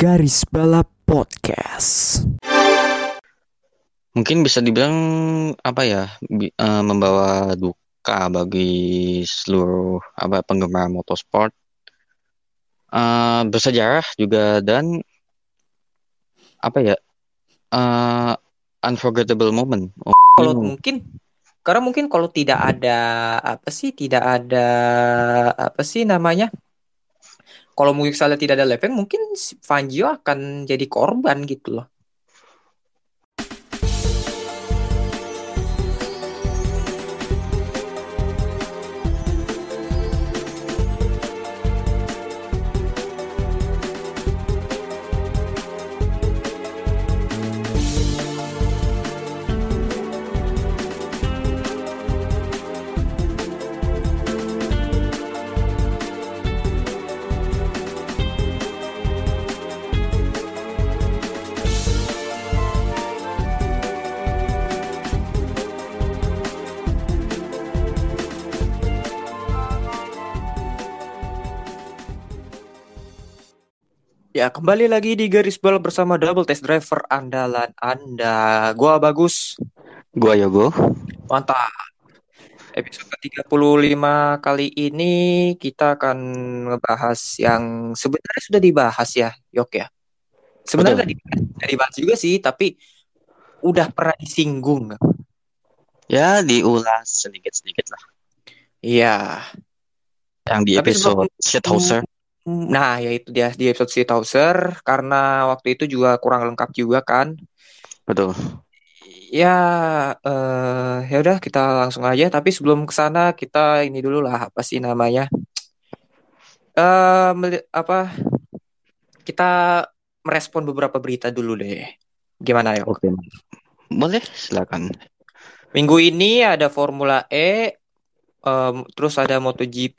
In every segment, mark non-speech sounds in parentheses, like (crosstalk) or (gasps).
Garis Balap Podcast. Mungkin bisa dibilang apa ya bi- eh, membawa duka bagi seluruh apa penggemar motorsport. Eh, bersejarah juga dan apa ya eh, unforgettable moment. Oh, kalau ini. mungkin karena mungkin kalau tidak ada apa sih tidak ada apa sih namanya kalau misalnya tidak ada Leveng mungkin Fangio akan jadi korban gitu loh ya kembali lagi di garis bal bersama double test driver andalan Anda. Gua bagus. Gua Yogo. mantap. Episode ke-35 kali ini kita akan ngebahas yang sebenarnya sudah dibahas ya Yok ya? Sebenarnya udah dibahas, juga sih tapi udah pernah disinggung Ya diulas sedikit-sedikit lah. iya. Yang di Tapi episode Shithouser. Nah, ya itu dia di episode Shithouser karena waktu itu juga kurang lengkap juga kan. Betul. Ya, eh ya udah kita langsung aja. Tapi sebelum ke sana kita ini dulu lah apa sih namanya? Eh apa? Kita merespon beberapa berita dulu deh. Gimana ya? Oke. Boleh, silakan. Minggu ini ada Formula E, em, terus ada MotoGP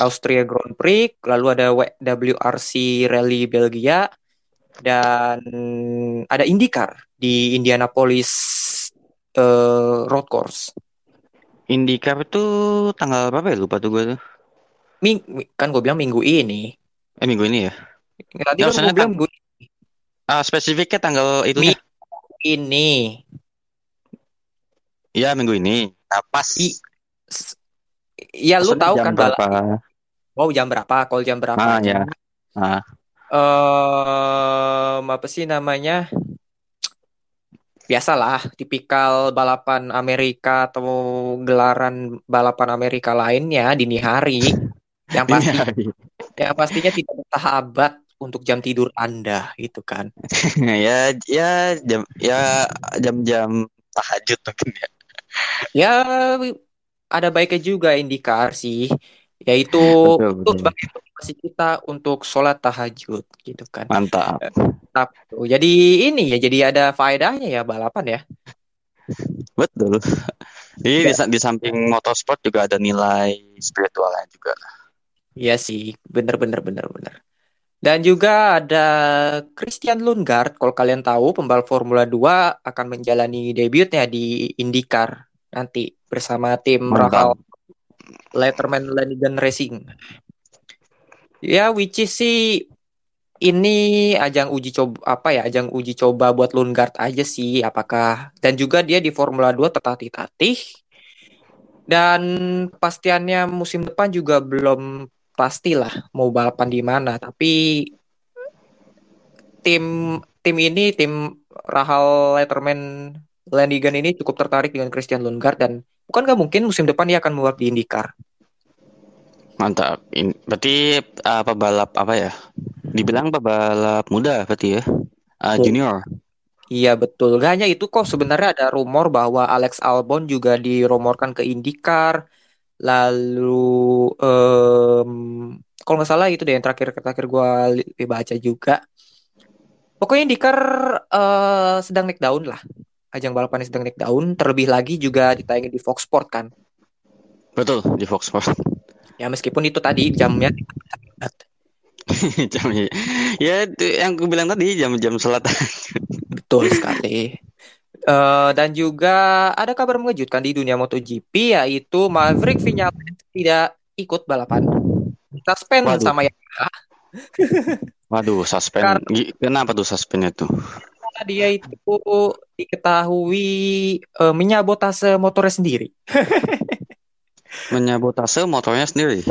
Austria Grand Prix, lalu ada WRC Rally Belgia, dan ada IndyCar di Indianapolis eh, Road Course. IndyCar itu tanggal berapa ya? Lupa tuh gue tuh. Ming, kan gue bilang minggu ini. Eh minggu ini ya? Tadi Ya, kan gue bilang minggu Ah, spesifiknya tanggal itu Mi- ini. Iya minggu ini. Nah, pas. I- Ya lu tahu kan berapa? Mau jam berapa? Kalau jam berapa? Ah, ya. Ah, Em, apa sih namanya? Biasalah, tipikal balapan Amerika atau gelaran balapan Amerika lainnya dini hari. Yang pasti, hari. yang pastinya tidak bersahabat untuk jam tidur Anda, gitu kan? (laughs) ya, ya jam, ya jam-jam tahajud mungkin ya. Ya, ada baiknya juga IndyCar sih, yaitu Betul, itu betul. sebagai motivasi kita untuk sholat tahajud, gitu kan? Mantap. Mantap tuh. Jadi ini ya, jadi ada faedahnya ya balapan ya. Betul. Jadi di, di samping motorsport juga ada nilai spiritualnya juga. Iya sih, bener bener bener bener. Dan juga ada Christian Lundgaard, kalau kalian tahu pembalap Formula 2 akan menjalani debutnya di IndyCar nanti bersama tim Rahal. Letterman Lanigan Racing. Ya, which is sih ini ajang uji coba apa ya, ajang uji coba buat Lundgaard aja sih, apakah dan juga dia di Formula 2 tertatih-tatih dan kepastiannya musim depan juga belum pastilah mau balapan di mana, tapi tim tim ini tim Rahal Letterman Lanigan ini cukup tertarik dengan Christian Lundgaard dan bukan nggak mungkin musim depan dia akan membalap di IndyCar. Mantap. In- berarti uh, pebalap apa ya? Dibilang pebalap muda berarti ya. Uh, junior. Iya betul. Gak hanya itu kok sebenarnya ada rumor bahwa Alex Albon juga dirumorkan ke IndyCar. Lalu em, kalau nggak salah itu deh yang terakhir terakhir gue baca juga. Pokoknya IndyCar eh, sedang naik daun lah. Ajang balapannya sedang naik daun. Terlebih lagi juga ditayangin di Fox Sport kan. Betul, di Fox Sports. Ya meskipun itu tadi jamnya (laughs) jam ya itu yang gue bilang tadi jam-jam sholat (laughs) betul sekali. Eh, dan juga ada kabar mengejutkan di dunia MotoGP yaitu Maverick Vinales tidak ikut balapan. Suspend Waduh. sama Yamaha. Waduh, suspend. Karena Kenapa tuh suspendnya tuh? dia itu diketahui eh, menyabotase motornya sendiri. (laughs) Menyabotase motornya sendiri.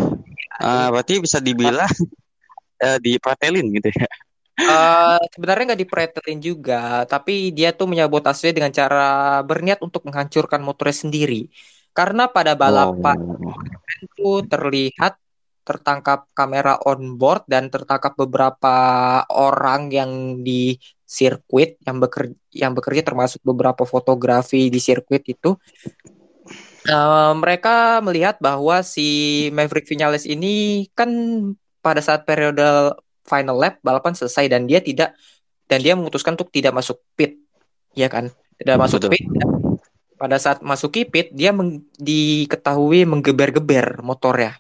Ah, berarti bisa dibilang (laughs) eh, dipretelin gitu ya. Eh, sebenarnya nggak dipretelin juga, tapi dia tuh menyabotase dengan cara berniat untuk menghancurkan motornya sendiri. Karena pada balapan Oh, itu terlihat tertangkap kamera on board dan tertangkap beberapa orang yang di sirkuit yang bekerja yang bekerja termasuk beberapa fotografi di sirkuit itu. Eh, mereka melihat bahwa si Maverick Vinales ini kan pada saat periode final lap balapan selesai dan dia tidak dan dia memutuskan untuk tidak masuk pit, ya kan? Tidak masuk betul. pit. Pada saat masuki pit dia meng- diketahui menggeber-geber motornya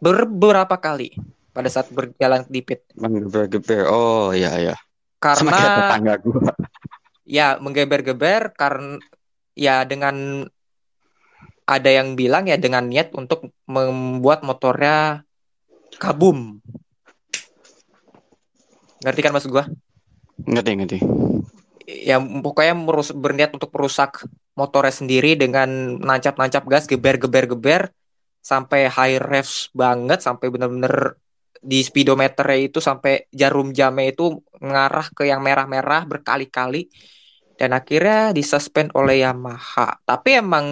beberapa kali pada saat berjalan di pit Menggeber-geber. Oh, iya iya. Karena tetangga gua. (laughs) ya menggeber-geber karena ya dengan ada yang bilang ya dengan niat untuk membuat motornya kabum. Ngerti kan maksud gua? Ngerti ngerti. Ya pokoknya merus berniat untuk merusak motornya sendiri dengan nancap-nancap gas, geber-geber-geber sampai high revs banget sampai bener-bener di speedometernya itu sampai jarum jamnya itu mengarah ke yang merah-merah berkali-kali dan akhirnya disuspend oleh Yamaha. Tapi emang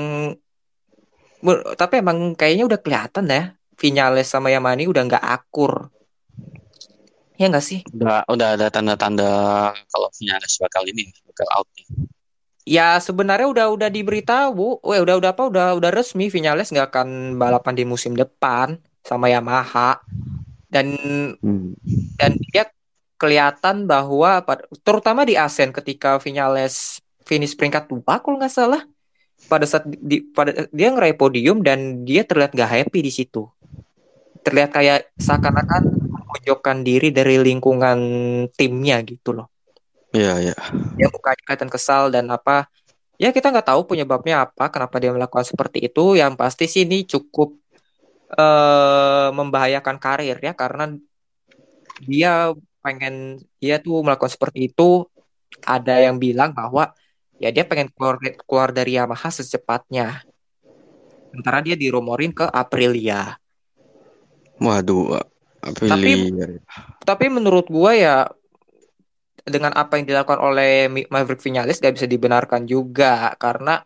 tapi emang kayaknya udah kelihatan ya Vinales sama Yamaha ini udah nggak akur. Ya nggak sih? Udah udah ada tanda-tanda kalau Vinales bakal ini bakal out nih. Ya sebenarnya udah udah diberitahu, Weh, udah udah apa udah udah resmi Vinales nggak akan balapan di musim depan sama Yamaha. Dan Hmm. dan dia kelihatan bahwa terutama di Asen ketika Vinales finish peringkat dua kalau nggak salah. Pada saat di, di- pada dia ngeraih podium dan dia terlihat nggak happy di situ. Terlihat kayak seakan-akan memojokkan diri dari lingkungan timnya gitu loh Iya iya. dia mukanya kelihatan kesal dan apa ya kita nggak tahu penyebabnya apa kenapa dia melakukan seperti itu yang pasti sih ini cukup eh membahayakan karir ya karena dia pengen dia tuh melakukan seperti itu ada yang bilang bahwa ya dia pengen keluar keluar dari Yamaha secepatnya sementara dia dirumorin ke Aprilia Waduh. Tapi- Aprilia. tapi menurut gua ya dengan apa yang dilakukan oleh Maverick Vinales gak bisa dibenarkan juga karena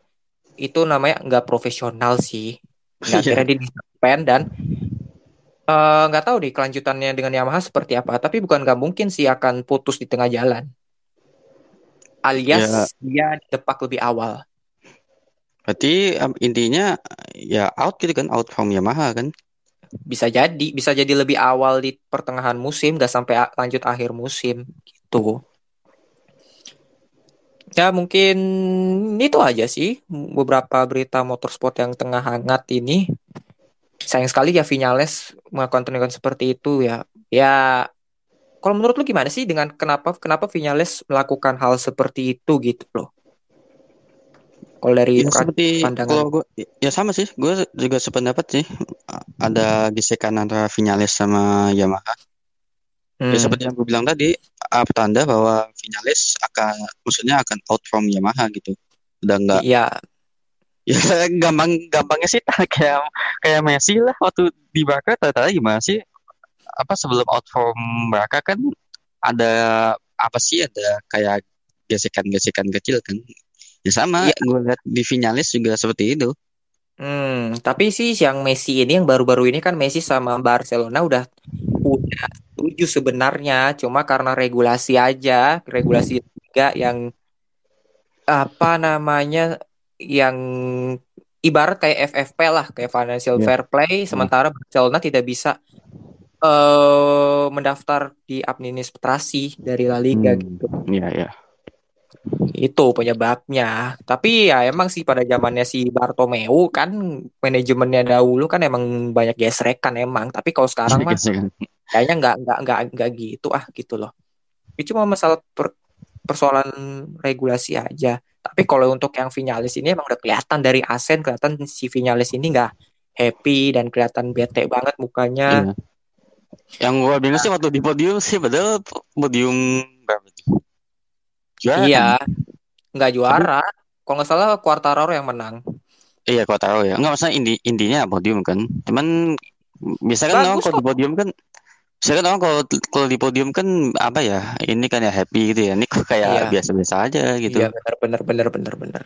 itu namanya nggak profesional sih. (laughs) Iya. akhirnya dia dan eh, nggak tahu nih kelanjutannya dengan Yamaha seperti apa. Tapi bukan nggak mungkin sih akan putus di tengah jalan. Alias dia depak lebih awal. Berarti um, intinya ya out gitu kan, out from Yamaha kan? Bisa jadi, bisa jadi lebih awal di pertengahan musim, nggak sampai lanjut akhir musim gitu. Ya mungkin itu aja sih beberapa berita motorsport yang tengah hangat ini. Sayang sekali ya Vinales melakukan tindakan seperti itu ya. Ya kalau menurut lu gimana sih dengan kenapa kenapa Vinales melakukan hal seperti itu gitu loh? Kalau dari Ya seperti pandangan. kalau gue ya sama sih, gue juga sependapat sih. Ada gesekan antara Vinales sama Yamaha. Hmm, Ya seperti yang gue bilang tadi, ah, pertanda bahwa Vinales akan maksudnya akan out from Yamaha gitu. Udah nggak Iya, (laughs) ya gampang gampangnya sih (laughs) kayak kayak Messi lah waktu di Barca ternyata gimana sih? Apa sebelum out from Barca kan ada apa sih ada kayak gesekan-gesekan kecil kan? Ya sama, Iya. gue lihat di Vinales juga seperti itu. Hmm, tapi sih yang Messi ini yang baru-baru ini kan Messi sama Barcelona udah udah setuju sebenarnya, cuma karena regulasi aja, regulasi liga yang apa namanya yang ibarat kayak FFP lah, kayak financial Iya. fair play, sementara Barcelona tidak bisa eh mendaftar di administrasi dari La Liga Hmm. gitu. Iya, iya. Itu penyebabnya. Tapi ya emang sih pada zamannya si Bartomeu kan manajemennya dahulu kan emang banyak gesrekan emang. Tapi kalau sekarang mah. Kayaknya nggak nggak nggak nggak gitu ah gitu loh. Itu cuma masalah per- persoalan regulasi aja. Tapi kalau untuk yang Vinales ini emang udah kelihatan dari Asen kelihatan si Vinales ini nggak happy dan kelihatan bete banget mukanya. Iya. Yang gue bingung sih waktu di podium sih, padahal podium berapa? Juara Iya, nggak juara. Kalau nggak salah Quartararo yang menang. Iya, tahu ya. Enggak maksudnya indi intinya podium kan. Cuman biasa kan kalau di podium kan biasa kan orang kalau kalau di podium kan apa ya? Ini kan ya happy gitu ya. Ini kok kayak Iya. biasa-biasa aja gitu. Iya, benar benar benar benar benar.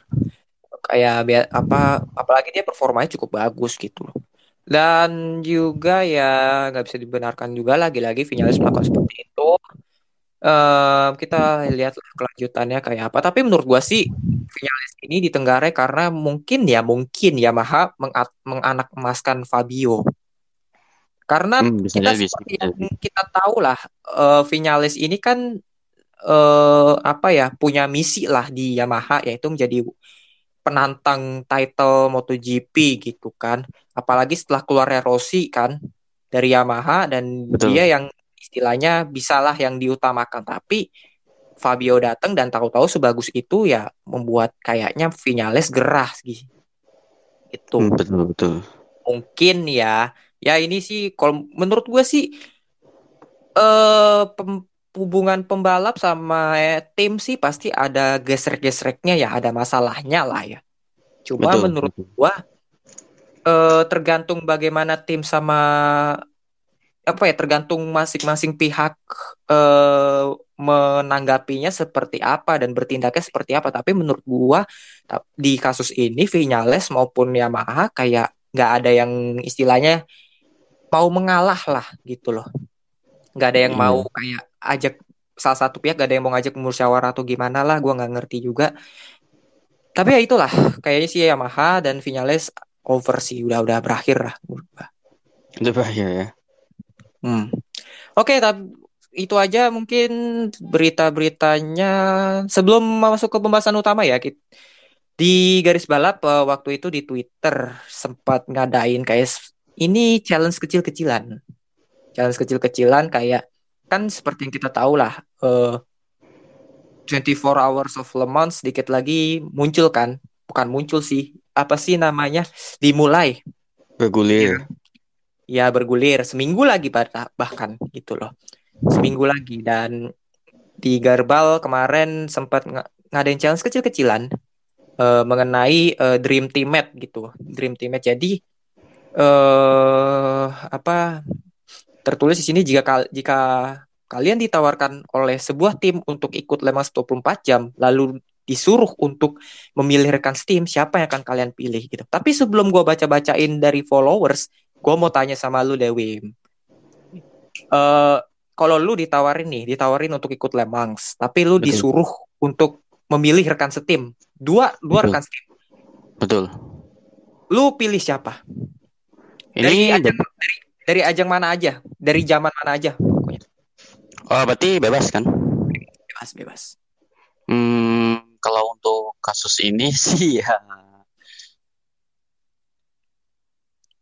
Kayak bia- apa apalagi dia performanya cukup bagus gitu loh. Dan juga ya nggak bisa dibenarkan juga lagi-lagi Vinales melakukan seperti itu. Ehm, kita lihat kelanjutannya kayak apa. Tapi menurut gua sih Vinales ini ditenggarai karena mungkin ya mungkin Yamaha menganak emaskan Fabio. Karena Hmm, bisa kita jadi, seperti yang kita tahu lah, eh, Vinales ini kan eh apa ya punya misi lah di Yamaha yaitu menjadi penantang title MotoGP gitu kan. Apalagi setelah keluarnya Rossi kan dari Yamaha dan Betul. dia yang istilahnya bisalah yang diutamakan. Tapi Fabio datang dan tahu-tahu sebagus itu ya membuat kayaknya Vinales gerah gitu. Itu Hmm, betul betul. mungkin ya. Ya ini sih kalau menurut gue sih eh pem- hubungan pembalap sama eh, tim sih pasti ada gesrek-gesreknya ya, ada masalahnya lah ya. Cuma Betul. menurut gua eh, tergantung bagaimana tim sama apa ya tergantung masing-masing pihak eh, menanggapinya seperti apa dan bertindaknya seperti apa. Tapi menurut gua di kasus ini Vinales maupun Yamaha kayak nggak ada yang istilahnya mau mengalah lah gitu loh. Nggak ada yang Iya. mau kayak ajak salah satu pihak gak ada yang mau ngajak musyawarah atau gimana lah, gua nggak ngerti juga. Tapi ya itulah, kayaknya sih Yamaha dan Vinales over sih, udah udah berakhir lah. Itu berakhir ya. Hmm. Oke, tapi itu aja mungkin berita-beritanya sebelum masuk ke pembahasan utama ya. Di garis balap eh, waktu itu di Twitter sempat ngadain kayak ini challenge kecil-kecilan. Challenge kecil-kecilan kayak kan seperti yang kita tahu lah eh 24 Hours of Le Mans dikit lagi muncul kan? Bukan muncul sih. Apa sih namanya? Dimulai Bergulir. ya bergulir seminggu lagi bah- bahkan gitu loh seminggu lagi dan di Garbal kemarin sempat ng- ngadain challenge kecil-kecilan eh, mengenai eh, Dream Teammate gitu Dream Teammate jadi eh apa tertulis di sini jika kal- jika kalian ditawarkan oleh sebuah tim untuk ikut Le Mans 24 jam lalu disuruh untuk memilih rekan tim siapa yang akan kalian pilih gitu tapi sebelum gua baca-bacain dari followers gue mau tanya sama lu deh Wim. Eh kalau lu ditawarin nih, ditawarin untuk ikut Le Mans, tapi lu Betul. disuruh untuk memilih rekan setim. Dua dua Betul. rekan setim. Betul. Lu pilih siapa? Dari Ini ajang dari, dari ajang mana aja? Dari zaman mana aja? Pokoknya oh berarti bebas kan? bebas bebas. Hmm, kalau untuk kasus ini (laughs) sih ya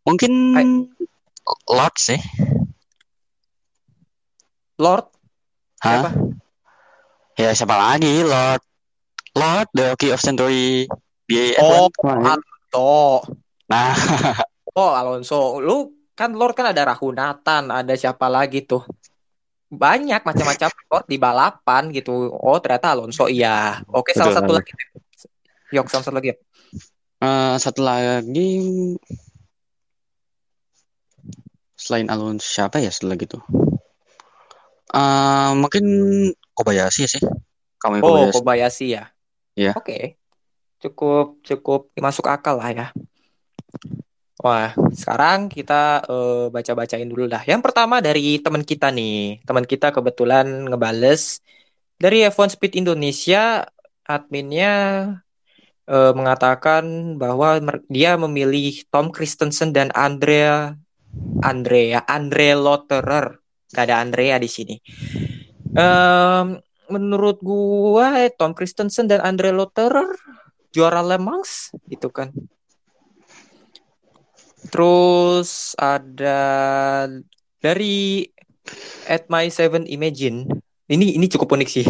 mungkin Hai. Lord sih. Lord Hah? siapa? Ya siapa lagi Lord? Lord the Key of Century di Oh, F1 kemarin. Oh, Nah, (laughs) oh Alonso. Lu kan Lord kan ada Rahunatan, ada siapa lagi tuh? Banyak macam-macam (laughs) Lord di balapan gitu. Oh, ternyata Alonso iya. Oke, salah Betul, satu lagi. Yok, salah satu lagi. eh, satu lagi selain Alonso siapa ya setelah gitu? Eh, mungkin Kobayashi sih. Kami Oh, Kobayashi. Kobayashi ya. Iya. Oke. Cukup cukup masuk akal lah ya. Wah, sekarang kita eh, baca-bacain dulu dah. Yang pertama dari teman kita nih. Teman kita kebetulan ngebales dari F1 Speed Indonesia adminnya eh, mengatakan bahwa dia memilih Tom Christensen dan Andrea Andrea Andre Lotterer. Gak ada Andrea di sini. Em, menurut gua eh, Tom Christensen dan Andre Lotterer juara Le Mans gitu kan. Terus ada dari At My Seven Imagine. Ini ini cukup unik sih.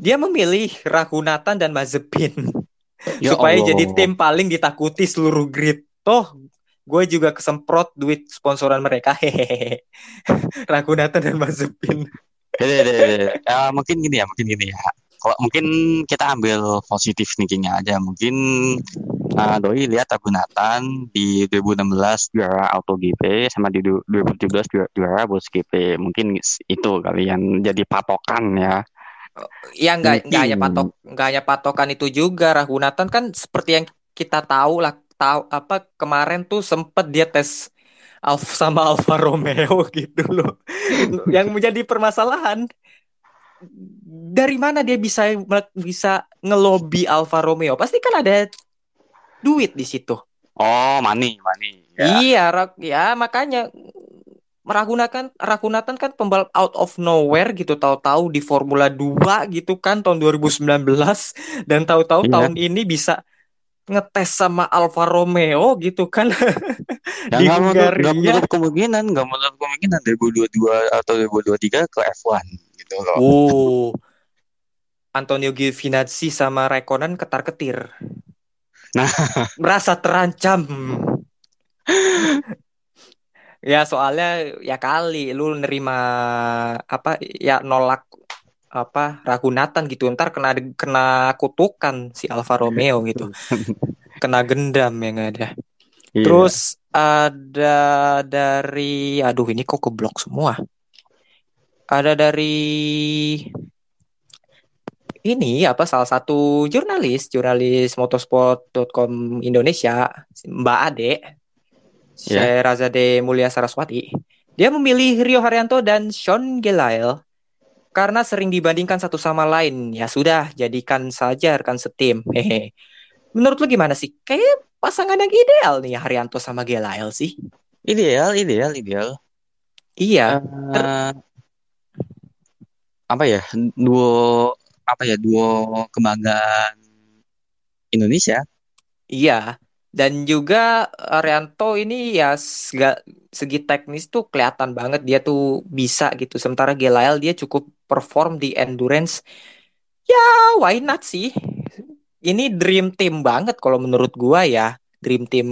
Dia memilih Raghunathan dan Mazepin (laughs) Ya supaya Allah. jadi tim paling ditakuti seluruh grid. Toh gue juga kesemprot duit sponsoran mereka hehehe (laughs) Ragunatan dan Mazepin dede, dede. Ya, mungkin gini ya, mungkin gini ya. Kalau mungkin kita ambil positif thinkingnya aja. Mungkin uh, Doi lihat Ragunatan di 2016 juara Auto GP sama di du- 2017 juara, juara Bos GP. Mungkin itu kali yang jadi patokan ya. ya nggak nggak hanya patok nggak hanya patokan itu juga Ragunatan kan seperti yang kita tahu lah tahu apa kemarin tuh sempet dia tes Alfa (laughs) sama Alfa Romeo gitu loh (laughs) yang menjadi permasalahan dari mana dia bisa bisa ngelobi Alfa Romeo pasti kan ada duit di situ Oh, money, money. Ya. Iya, ya makanya Ragunatan Ragunatan kan pembalap out of nowhere gitu tahu-tahu di Formula 2 gitu kan tahun 2019 dan tahu-tahu Iya. tahun ini bisa ngetes sama Alfa Romeo gitu kan (laughs) Ya, di nggak Hungaria. menutup kemungkinan, nggak menutup kemungkinan 2022 atau 2023 ke F1 gitu loh. Oh. Antonio Giovinazzi sama Raikkonen ketar-ketir. Nah. (laughs) merasa terancam. ya soalnya ya kali lu nerima apa ya nolak apa Ragunatan gitu ntar kena kena kutukan si Alfa Romeo gitu (laughs) kena gendam yang ada Iya. terus ada dari aduh ini kok keblok semua ada dari ini apa salah satu jurnalis jurnalis motorsport.com Indonesia Mbak Ade Ya. Sherazade Mulia Saraswati. Dia memilih Rio Haryanto dan Sean Gelael karena sering dibandingkan satu sama lain. Ya sudah jadikan saja rekan setim. Hehe. Menurut lu gimana sih? Kayak pasangan yang ideal nih Haryanto sama Gelael sih. Ideal, ideal, ideal. iya. Eh, apa ya? Duo apa ya? Duo kebanggaan Indonesia. Iya, dan juga Arianto ini ya sega- segi teknis tuh kelihatan banget dia tuh bisa gitu. Sementara Gelael dia cukup perform di endurance. Ya, why not sih? Ini dream team banget kalau menurut gua ya. Dream team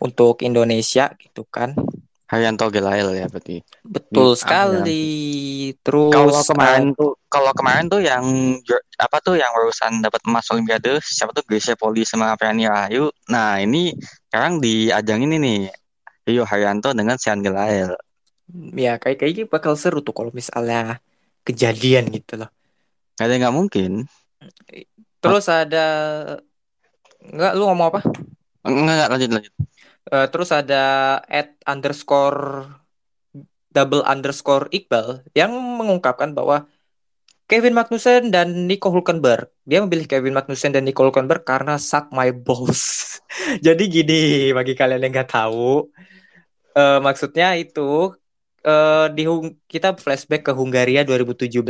untuk Indonesia gitu kan. Haryanto Gelael ya berarti. Betul Hmm, sekali. Terus Kalau kemarin tuh, kalau kemarin tuh yang apa tuh yang urusan dapat emas Olimpiade siapa tuh Gracia Poli sama Feani Rahayu. Nah ini sekarang di ajang ini nih Rio Haryanto dengan Sean Gelael. ya kayak kayaknya bakal seru tuh kalau misalnya kejadian gitu loh. Gak ada nggak mungkin. Terus ada Enggak, lu ngomong apa? Enggak, enggak lanjut lanjut. Eh, terus ada at underscore double underscore Iqbal yang mengungkapkan bahwa Kevin Magnussen dan Nico Hulkenberg dia memilih Kevin Magnussen dan Nico Hulkenberg karena suck my balls. (laughs) Jadi gini bagi kalian yang nggak tahu, eh, maksudnya itu eh, di kita flashback ke Hungaria 2017.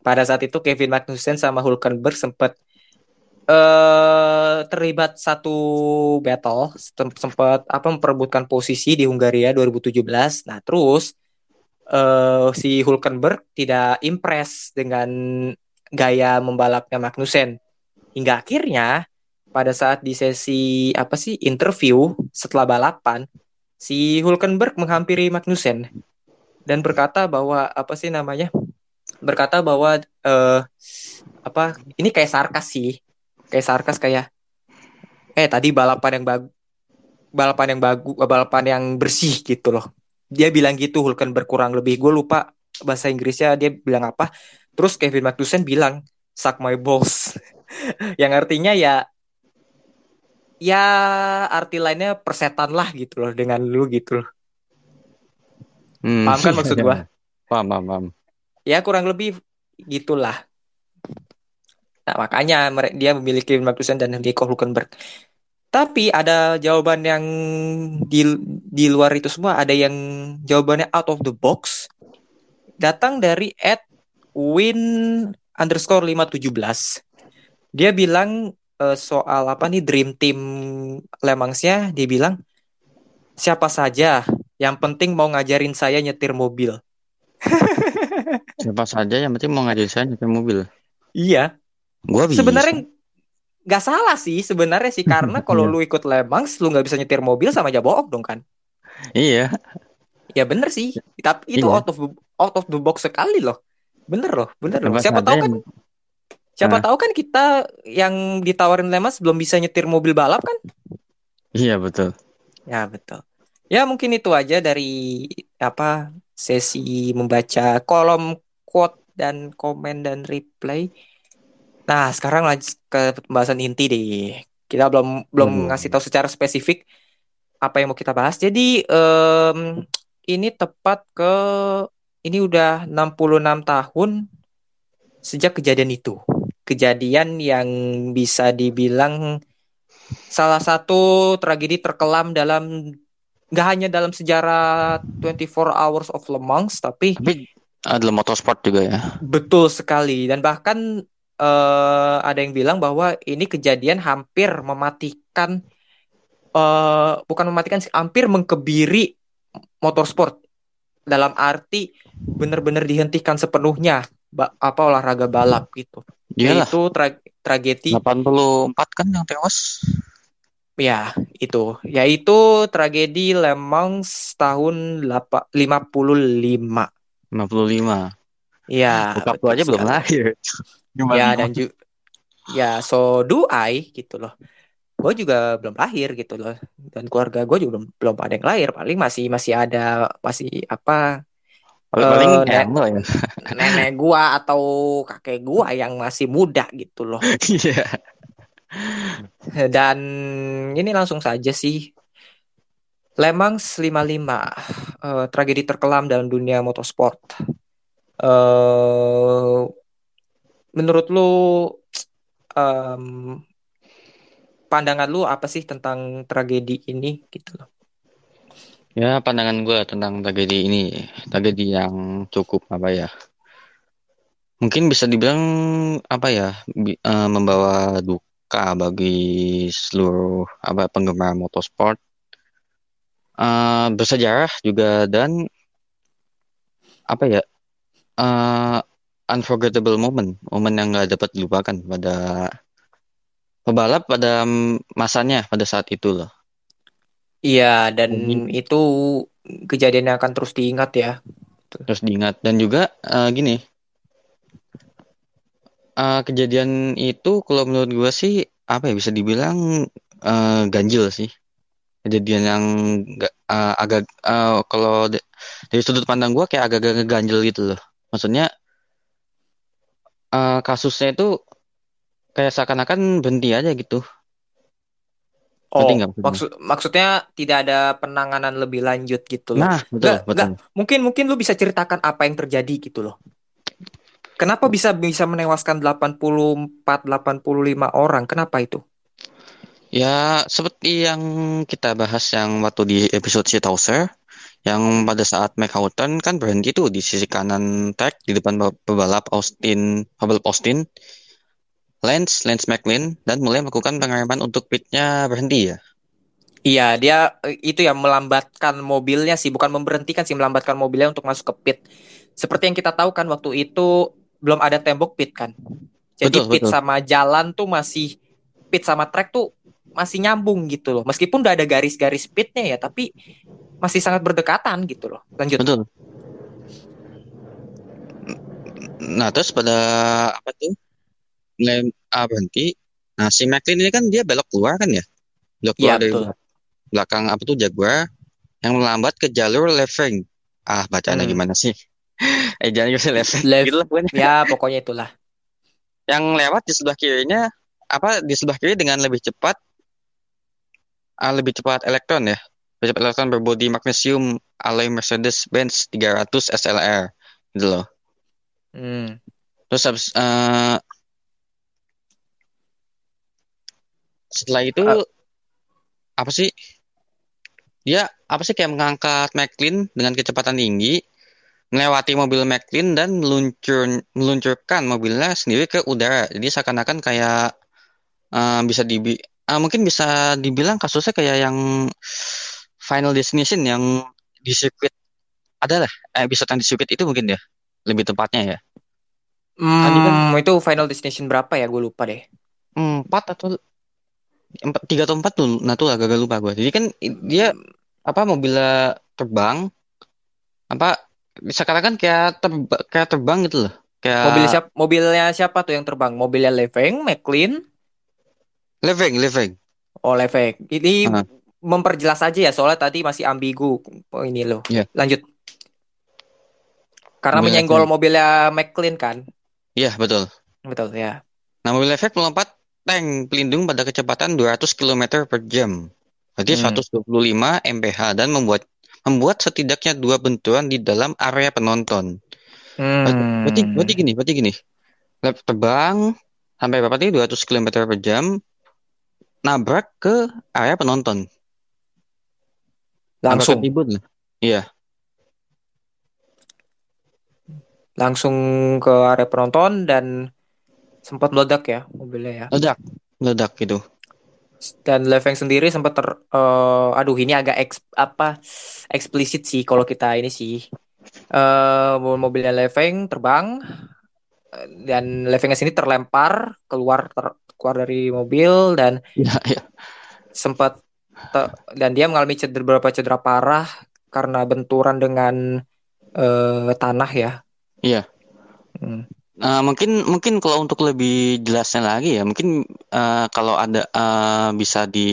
Pada saat itu Kevin Magnussen sama Hulkenberg sempat eh terlibat satu battle sem- sempat apa memperebutkan posisi di Hungaria 2017. Nah, terus eh si Hulkenberg tidak impress dengan gaya membalapnya Magnussen. Hingga akhirnya pada saat di sesi apa sih interview setelah balapan, si Hulkenberg menghampiri Magnussen dan berkata bahwa apa sih namanya? Berkata bahwa eh apa ini kayak sarkas sih kayak sarkas kayak eh tadi balapan yang bagus balapan yang bagus balapan yang bersih gitu loh. Dia bilang gitu Hulkenberg kurang lebih. Gue lupa bahasa Inggrisnya dia bilang apa. Terus Kevin Magnussen bilang suck my balls. (laughs) Yang artinya ya ya arti lainnya persetan lah gitu loh dengan lu gitu loh. Hmm. paham kan maksud gua? (laughs) Paham, paham, paham. ya kurang lebih gitulah Nah, makanya dia memilih Kevin Magnussen dan Nico Hulkenberg. Tapi ada jawaban yang di, di luar itu semua, ada yang jawabannya out of the box. Datang dari at win underscore 517. Dia bilang eh, soal apa nih Dream Team Lemangsnya, dia bilang siapa saja yang penting mau ngajarin saya nyetir mobil. (laughs) Siapa saja yang penting mau ngajarin saya nyetir mobil. Iya, Gua bisa. sebenarnya nggak salah sih sebenarnya sih karena (laughs) kalau Iya. lu ikut Le Mans lu nggak bisa nyetir mobil sama aja bohong dong kan Iya, ya bener sih tapi itu Iya. out of out of the box sekali loh bener loh bener loh Apa siapa tahu kan siapa Ah. tahu kan kita yang ditawarin Le Mans belum bisa nyetir mobil balap kan iya betul. ya betul ya mungkin itu aja dari apa sesi membaca kolom quote dan komen dan reply nah sekarang lanjut ke pembahasan inti deh kita belum belum Waduh. ngasih tahu secara spesifik apa yang mau kita bahas jadi em, ini tepat ke ini udah 66 tahun sejak kejadian itu kejadian yang bisa dibilang salah satu tragedi terkelam dalam nggak hanya dalam sejarah 24 Hours of Le Mans tapi Tapi adalah motorsport juga ya. betul sekali dan bahkan eh, ada yang bilang bahwa ini kejadian hampir mematikan eh bukan mematikan sih hampir mengkebiri motorsport dalam arti benar-benar dihentikan sepenuhnya apa olahraga balap gitu Iyalah, yaitu tra- tragedi 84 kan yang tewas. Ya, itu. Yaitu tragedi Le Mans tahun lapa- 55. 55. Ya, Bokap aja belum sekali. lahir. Gimana Ya, dan juga ya so do I gitu loh. Gue juga belum lahir gitu loh. Dan keluarga gue juga belum belum ada yang lahir. Paling masih masih ada masih apa Paling eyang lo ya. nenek gua atau kakek gua yang masih muda gitu loh. (laughs) Iya. Dan ini langsung saja sih. Le Mans 55, eh, tragedi terkelam dalam dunia motorsport. Eh, menurut lu, em, pandangan lu apa sih tentang tragedi ini gitu loh? Ya, pandangan gue tentang tragedi ini, tragedi yang cukup apa ya? Mungkin bisa dibilang apa ya, bi- eh, membawa duka bagi seluruh apa penggemar motorsport, Eh, bersejarah juga dan apa ya, eh, unforgettable moment, momen yang nggak dapat dilupakan pada pebalap pada masanya pada saat itu loh. Iya, dan Jadi- itu kejadian yang akan terus diingat ya. Terus diingat dan juga eh, gini, eh, kejadian itu kalau menurut gue sih apa ya bisa dibilang eh, ganjil sih. Kejadian yang nggak eh, agak eh, kalau de- dari sudut pandang gue kayak agak-agak ngeganjel gitu loh. Maksudnya eh, kasusnya itu kayak seakan-akan berhenti aja gitu. Oh, maksud maksudnya tidak ada penanganan lebih lanjut gitu loh. Nah, betul, Nggak, betul. Mungkin mungkin lu bisa ceritakan apa yang terjadi gitu loh. Kenapa bisa bisa menewaskan 84 85 orang? Kenapa itu? Ya, seperti yang kita bahas yang waktu di episode Shithouser, yang pada saat McHoughton kan berhenti tuh di sisi kanan track di depan pe- pebalap Austin, pebalap Austin, Lance, Lance McLean, dan mulai melakukan pengereman untuk pitnya berhenti ya. Iya, dia itu ya melambatkan mobilnya sih, bukan memberhentikan sih, melambatkan mobilnya untuk masuk ke pit. Seperti yang kita tahu kan waktu itu belum ada tembok pit kan. Jadi Betul, pit betul. sama jalan tuh masih pit sama track tuh masih nyambung gitu loh. Meskipun udah ada garis-garis pitnya ya, tapi masih sangat berdekatan gitu loh. Lanjut. Betul. Nah, terus pada apa tuh? Mulai ah, berhenti. Nah, si McLean ini kan dia belok keluar kan ya? Belok keluar Iya, dari betul. belakang apa tuh Jaguar yang melambat ke jalur left wing. Ah, bacaannya Hmm. gimana sih? (laughs) Eh, jangan left wing. Left. Gitu lah pokoknya. Ya, pokoknya itulah. Yang lewat di sebelah kirinya apa di sebelah kiri dengan lebih cepat ah, lebih cepat elektron ya. Elektron berbodi magnesium alloy Mercedes-Benz 300 SLR gitu loh. Hmm. Terus habis eh, setelah itu Ah. apa sih? Dia apa sih kayak mengangkat McLean dengan kecepatan tinggi, melewati mobil McLean dan meluncur meluncurkan mobilnya sendiri ke udara. Jadi seakan-akan kayak eh, bisa dibi ah, mungkin bisa dibilang kasusnya kayak yang Final Destination yang di sirkuit adalah eh, episode yang di sirkuit itu mungkin ya lebih tepatnya ya. Kan dia kan Hmm, itu Final Destination berapa ya? Gue lupa deh. empat atau empat tiga atau empat tuh nah tuh agak lupa gue jadi kan dia apa mobilnya terbang apa bisa katakan kayak terba, kayak terbang gitu loh kayak Mobil siapa? Mobilnya siapa tuh yang terbang? Mobilnya Leveng, McLean, living living oh Leveng. Ini Ah. Memperjelas aja ya, soalnya tadi masih ambigu. Oh, ini loh. Iya. Lanjut. Karena Mobil menyenggol Leveng. mobilnya McLean kan? iya betul Betul ya. nah mobil living melompat tank pelindung pada kecepatan 200 km per jam berarti Hmm. 125 mph dan membuat membuat setidaknya dua benturan di dalam area penonton Hmm. Berarti, berarti gini, berarti gini. Lap terbang sampai berapa tadi 200 km per jam nabrak ke area penonton. Langsung lah. Iya, langsung ke area penonton dan sempat meledak ya mobilnya ya. meledak, meledak gitu. Dan Leveng sendiri sempat ter eh, aduh ini agak eks, apa eksplisit sih kalau kita ini sih. Eh mobilnya Leveng terbang eh, dan Levengnya sini terlempar keluar ter- keluar dari mobil dan Iya, iya. sempat dan dia mengalami cedera beberapa cedera parah karena benturan dengan eh, tanah ya. Iya. Hmm. Eh, mungkin mungkin kalau untuk lebih jelasnya lagi ya, mungkin eh, kalau ada eh, bisa di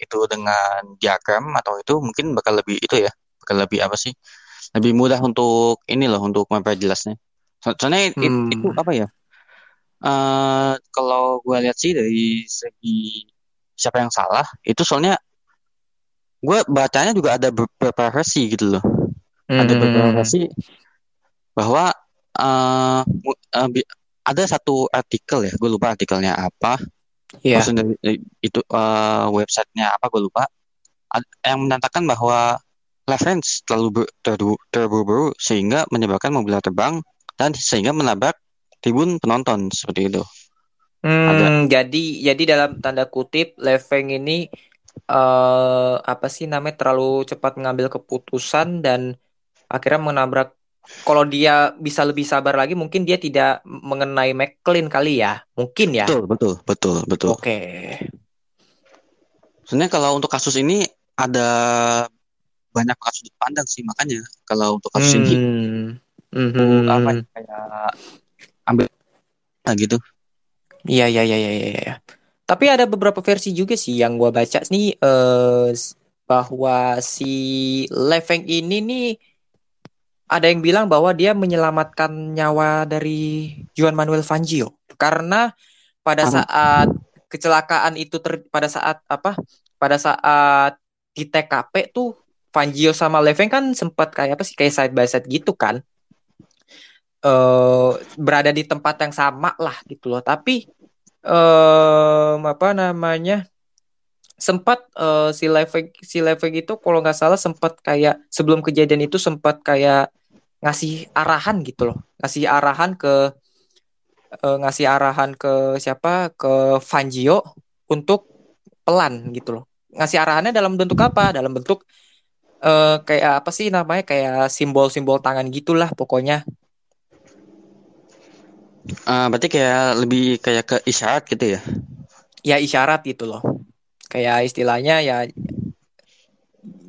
itu dengan diagram atau itu mungkin bakal lebih itu ya, bakal lebih apa sih? Lebih mudah untuk ini loh untuk memperjelasnya. So- Soalnya Hmm. itu apa ya? eh kalau gue lihat sih dari segi siapa yang salah, itu soalnya gue bacanya juga ada beberapa versi gitu loh. Ada beberapa Hmm. versi bahwa eh, bi- ada satu artikel ya, gue lupa artikelnya apa. Maksudnya dari- itu eh, websitenya apa gue lupa. Ad- yang menyatakan bahwa Levens terlalu ber- terdu- terburu-buru sehingga menyebabkan mobilnya terbang dan sehingga menabrak tribun penonton seperti itu. Hmm, jadi jadi dalam tanda kutip Leveng ini eh apa sih namanya terlalu cepat mengambil keputusan dan akhirnya menabrak kalau dia bisa lebih sabar lagi mungkin dia tidak mengenai McLean kali ya. Mungkin ya. Betul, betul, betul, betul. Oke. Sebenarnya kalau untuk kasus ini ada banyak kasus dipandang sih makanya kalau untuk kasus ini Hmm. aku Mhm. apa ya, kayak ambil nah gitu. Iya, iya, iya, iya, iya. iya. Tapi ada beberapa versi juga sih yang gua baca nih eh, bahwa si Leveng ini nih ada yang bilang bahwa dia menyelamatkan nyawa dari Juan Manuel Fangio karena pada saat kecelakaan itu ter- pada saat apa? Pada saat di TKP tuh Fangio sama Leveng kan sempat kayak apa sih kayak side by side gitu kan. Eh berada di tempat yang sama lah gitu loh. Tapi em apa namanya sempat eh, si Leveng si Leveng itu kalau nggak salah sempat kayak sebelum kejadian itu sempat kayak ngasih arahan gitu loh. Ngasih arahan ke eh, ngasih arahan ke siapa? Ke Fangio untuk pelan gitu loh. Ngasih arahannya dalam bentuk apa? Dalam bentuk eh, kayak apa sih namanya? Kayak simbol-simbol tangan gitulah pokoknya Ah, berarti kayak lebih kayak ke isyarat gitu ya. ya isyarat gitu loh kayak istilahnya ya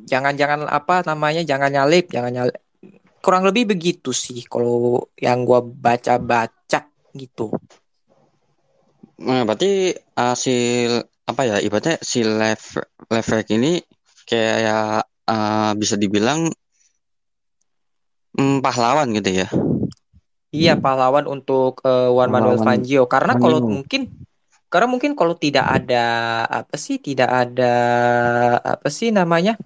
jangan-jangan apa namanya jangan nyalip jangan nyalip kurang lebih begitu sih kalau yang gua baca-baca gitu Nah, berarti ah, si apa ya ibaratnya si Lev Leverk ini kayak ah, bisa dibilang mm, pahlawan gitu ya. Iya pahlawan untuk eh, Juan Manuel Fangio. Karena kalau mungkin karena mungkin kalau tidak ada apa sih tidak ada apa sih namanya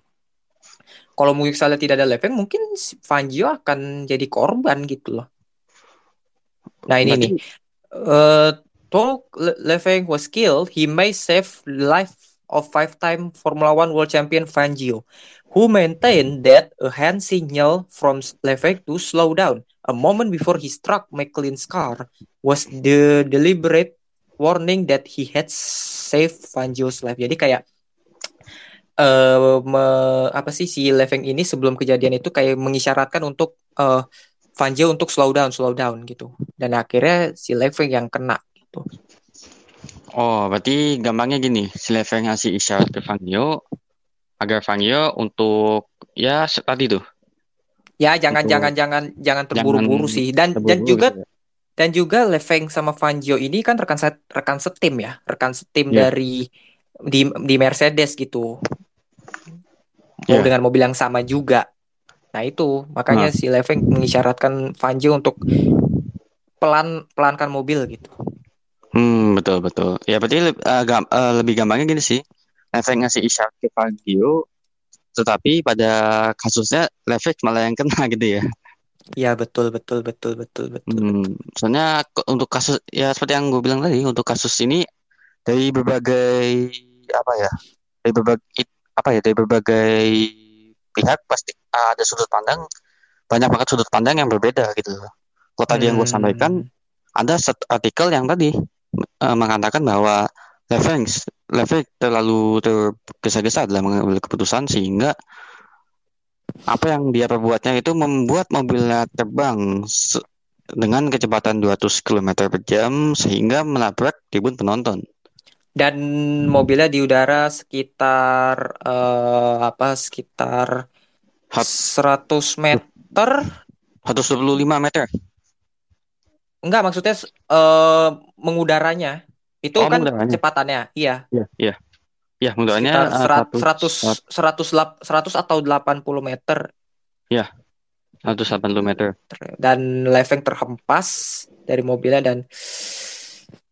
kalau mungkin misalnya tidak ada Leveng mungkin Fangio akan jadi korban gitu loh. Nah ini nih. Berarti Uh, though Le- Leveng was killed, he may save life of five-time Formula One world champion Fangio, who maintained that a hand signal from Leveng to slow down a moment before he struck McLean's car was the deliberate warning that he had saved Fangio's life. Jadi kayak (tsk) eh me- apa sih si Leveng ini sebelum kejadian itu kayak mengisyaratkan untuk eh Fangio untuk slow down, slow down gitu. Dan akhirnya si Leveng yang kena gitu. Oh, berarti gampangnya gini, si Leveng ngasih isyarat ke Fangio agar Fangio untuk ya se- tadi tuh Ya, jangan jangan jangan jangan terburu-buru sih. Dan dan terburu-buru juga ya. dan juga Leveng sama Fangio ini kan rekan set, rekan setim ya, rekan setim Iya. dari di di Mercedes gitu. Mau Iya. dengan mobil yang sama juga. Nah, itu makanya si Leveng mengisyaratkan Fangio untuk pelan pelankan mobil gitu. Hmm, betul betul. Ya berarti eh, gam- eh, lebih gampangnya gini sih. Leveng ngasih isyarat ke Fangio, tetapi pada kasusnya Leveng malah yang kena (laughs) gitu ya. Iya, betul betul betul betul betul. Hmm, soalnya untuk kasus ya seperti yang gue bilang tadi, untuk kasus ini dari berbagai apa ya, dari berbagai apa ya, dari berbagai pihak pasti ada sudut pandang, banyak banget sudut pandang yang berbeda gitu. Kalau tadi yang gue Hmm. sampaikan, ada artikel yang tadi eh, mengatakan bahwa Leveng Leveng terlalu tergesa-gesa dalam mengambil keputusan sehingga apa yang dia perbuatnya itu membuat mobilnya terbang dengan kecepatan 200 km per jam sehingga menabrak tribun penonton. Dan mobilnya di udara sekitar eh, apa sekitar Hat- 100 meter 125 meter. Enggak, maksudnya eh mengudaranya. Itu Oh, kan kecepatannya. Iya, Iya, iya. Ya, mudahnya sekitar eh, 100 100 100 lap- 100 atau 80 meter 180 meter. dan Leveng terhempas dari mobilnya dan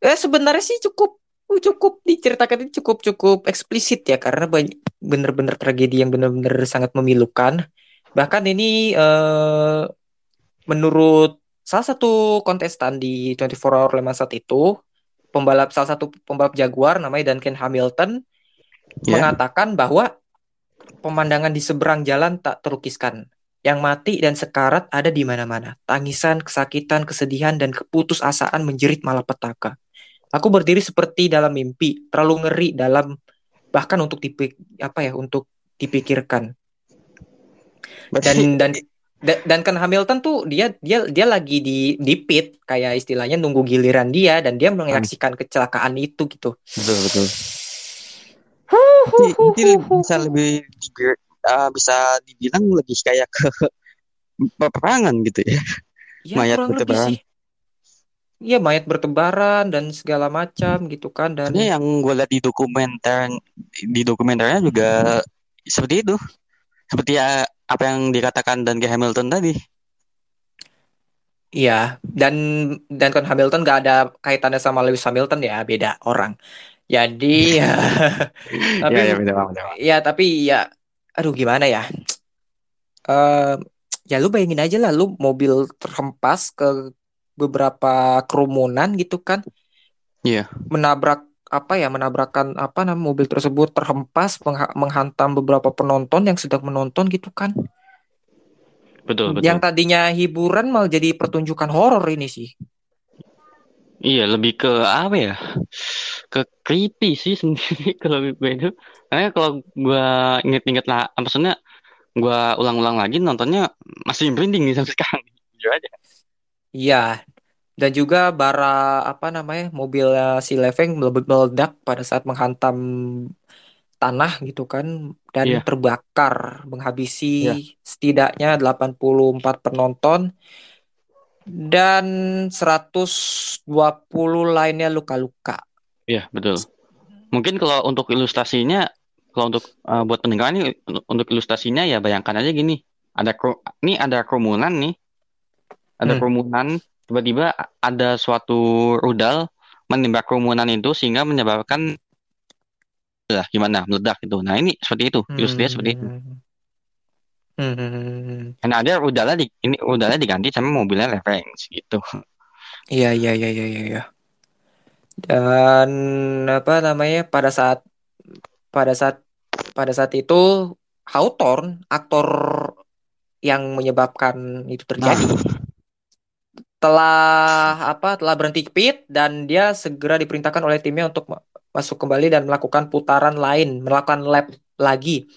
eh sebenarnya sih cukup cukup diceritakan ini cukup cukup eksplisit ya karena banyak bener-bener tragedi yang bener-bener sangat memilukan. Bahkan ini eh menurut salah satu kontestan di 24 Hour Le Mans saat itu, pembalap salah satu pembalap Jaguar namanya Duncan Hamilton Ya. mengatakan bahwa pemandangan di seberang jalan tak terlukiskan. Yang mati dan sekarat ada di mana-mana. Tangisan, kesakitan, kesedihan, dan keputusasaan menjerit malapetaka. Aku berdiri seperti dalam mimpi, terlalu ngeri dalam bahkan untuk dipik apa ya untuk dipikirkan. Dan dan da- (laughs) dan kan Hamilton tuh dia dia dia lagi di di pit kayak istilahnya nunggu giliran dia dan dia menyaksikan kecelakaan itu gitu. betul betul. Berarti bisa lebih uh, bisa dibilang lebih kayak ke (laughs) peperangan gitu ya. Ya Mayat bertebaran. Iya mayat bertebaran dan segala macam gitu kan dan Sebenarnya yang gue lihat di dokumenter di dokumenternya juga seperti itu. Seperti ya, apa yang dikatakan dan Hamilton tadi. iya dan dan kan Hamilton gak ada kaitannya sama Lewis Hamilton ya beda orang. Jadi (laughs) ya tapi Ya, ya, beda banget, beda ya tapi ya aduh gimana ya? Eh ya lu bayangin aja lah lu mobil terhempas ke beberapa kerumunan gitu kan. Iya. menabrak apa ya menabrakkan apa nama mobil tersebut terhempas mengha- menghantam beberapa penonton yang sedang menonton gitu kan Betul, betul. yang tadinya hiburan malah jadi pertunjukan horor ini sih Iya, lebih ke apa ya? Ke creepy sih (laughs) sendiri kalau gue itu. Karena kalau gue inget-inget lah, maksudnya gue ulang-ulang lagi nontonnya masih merinding nih sampai (laughs) sekarang. Jujur aja. iya dan juga bara apa namanya mobilnya si Leveng mele- meledak pada saat menghantam tanah gitu kan dan Iya. terbakar menghabisi Iya. setidaknya 84 penonton dan 120 lainnya luka-luka. Iya, betul. Mungkin kalau untuk ilustrasinya, kalau untuk uh, buat pendengar ini, untuk- ilustrasinya ya bayangkan aja gini. Ada ini ada kerumunan nih. Ada Hmm. kerumunan, tiba-tiba ada suatu rudal menembak kerumunan itu sehingga menyebabkan lah gimana meledak gitu. Nah, ini seperti itu. Ilustrasinya seperti itu. Hmm. Dan ada rudalnya di ini rudalnya diganti sama mobilnya Levens gitu. Iya, iya, iya, iya, iya, iya. Dan apa namanya pada saat pada saat pada saat itu Hawthorne aktor yang menyebabkan itu terjadi telah apa telah berhenti pit dan dia segera diperintahkan oleh timnya untuk ma- masuk kembali dan melakukan putaran lain, melakukan lap lagi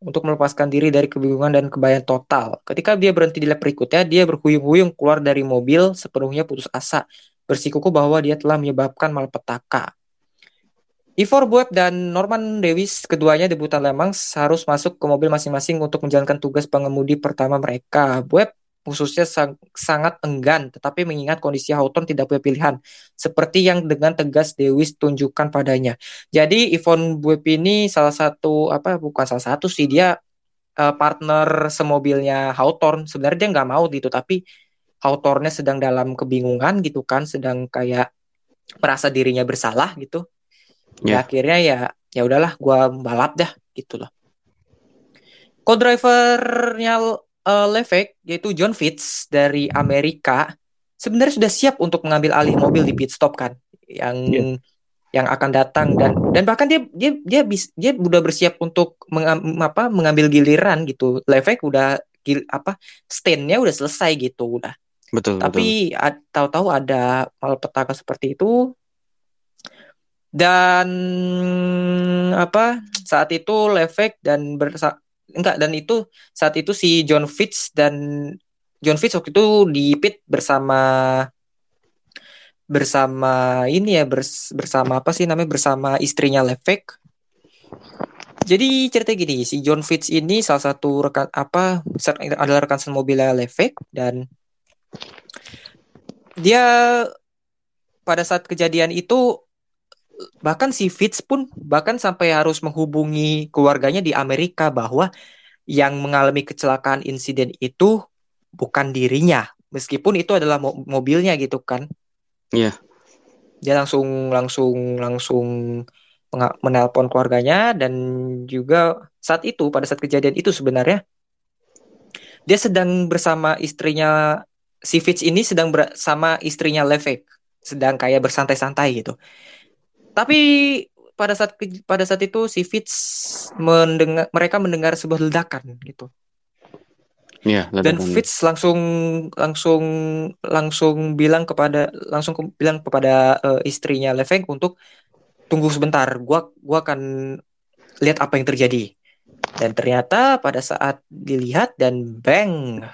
untuk melepaskan diri dari kebingungan dan kebayaan total. Ketika dia berhenti di lap berikutnya, dia berhuyung-huyung keluar dari mobil sepenuhnya putus asa, bersikuku bahwa dia telah menyebabkan malapetaka. Ivor Bueb dan Norman Lewis keduanya debutan Le Mans harus masuk ke mobil masing-masing untuk menjalankan tugas pengemudi pertama mereka. Bueb khususnya sang- sangat enggan, tetapi mengingat kondisi Houghton tidak punya pilihan, seperti yang dengan tegas Lewis tunjukkan padanya. Jadi Yvonne Bueb ini salah satu apa bukan salah satu sih dia eh, partner semobilnya Hawthorne. Sebenarnya dia nggak mau gitu, tapi Hawthorne-nya sedang dalam kebingungan gitu kan, sedang kayak merasa dirinya bersalah gitu. Ya Ya. akhirnya ya ya udahlah gua balap dah gitu loh. Co-drivernya eh, Levek yaitu John Fitz dari Amerika sebenarnya sudah siap untuk mengambil alih mobil di pit stop kan yang Iya. yang akan datang dan dan bahkan dia dia dia bis, dia udah bersiap untuk mengam, apa mengambil giliran gitu. Levek udah gil, apa stand-nya udah selesai gitu udah. Betul. Tapi tahu-tahu ada malapetaka seperti itu dan apa saat itu Levek dan bersa enggak dan itu saat itu si John Fitz dan John Fitz waktu itu di pit bersama bersama ini ya bers- bersama apa sih namanya bersama istrinya Levek. Jadi cerita gini, si John Fitz ini salah satu rekan apa adalah rekan semobilnya Levek dan dia pada saat kejadian itu bahkan si Fitz pun bahkan sampai harus menghubungi keluarganya di Amerika bahwa yang mengalami kecelakaan insiden itu bukan dirinya. Meskipun itu adalah mo- mobilnya gitu kan. Iya. dia langsung langsung langsung menelpon keluarganya dan juga saat itu pada saat kejadian itu sebenarnya dia sedang bersama istrinya si Fitz ini sedang bersama istrinya Levek sedang kayak bersantai-santai gitu tapi pada saat pada saat itu si Fitz mendengar mereka mendengar sebuah ledakan gitu Iya, dan ledakan. Fitz langsung langsung langsung bilang kepada langsung ke- bilang kepada eh, istrinya Leveng untuk tunggu sebentar gua gua akan lihat apa yang terjadi dan ternyata pada saat dilihat dan bang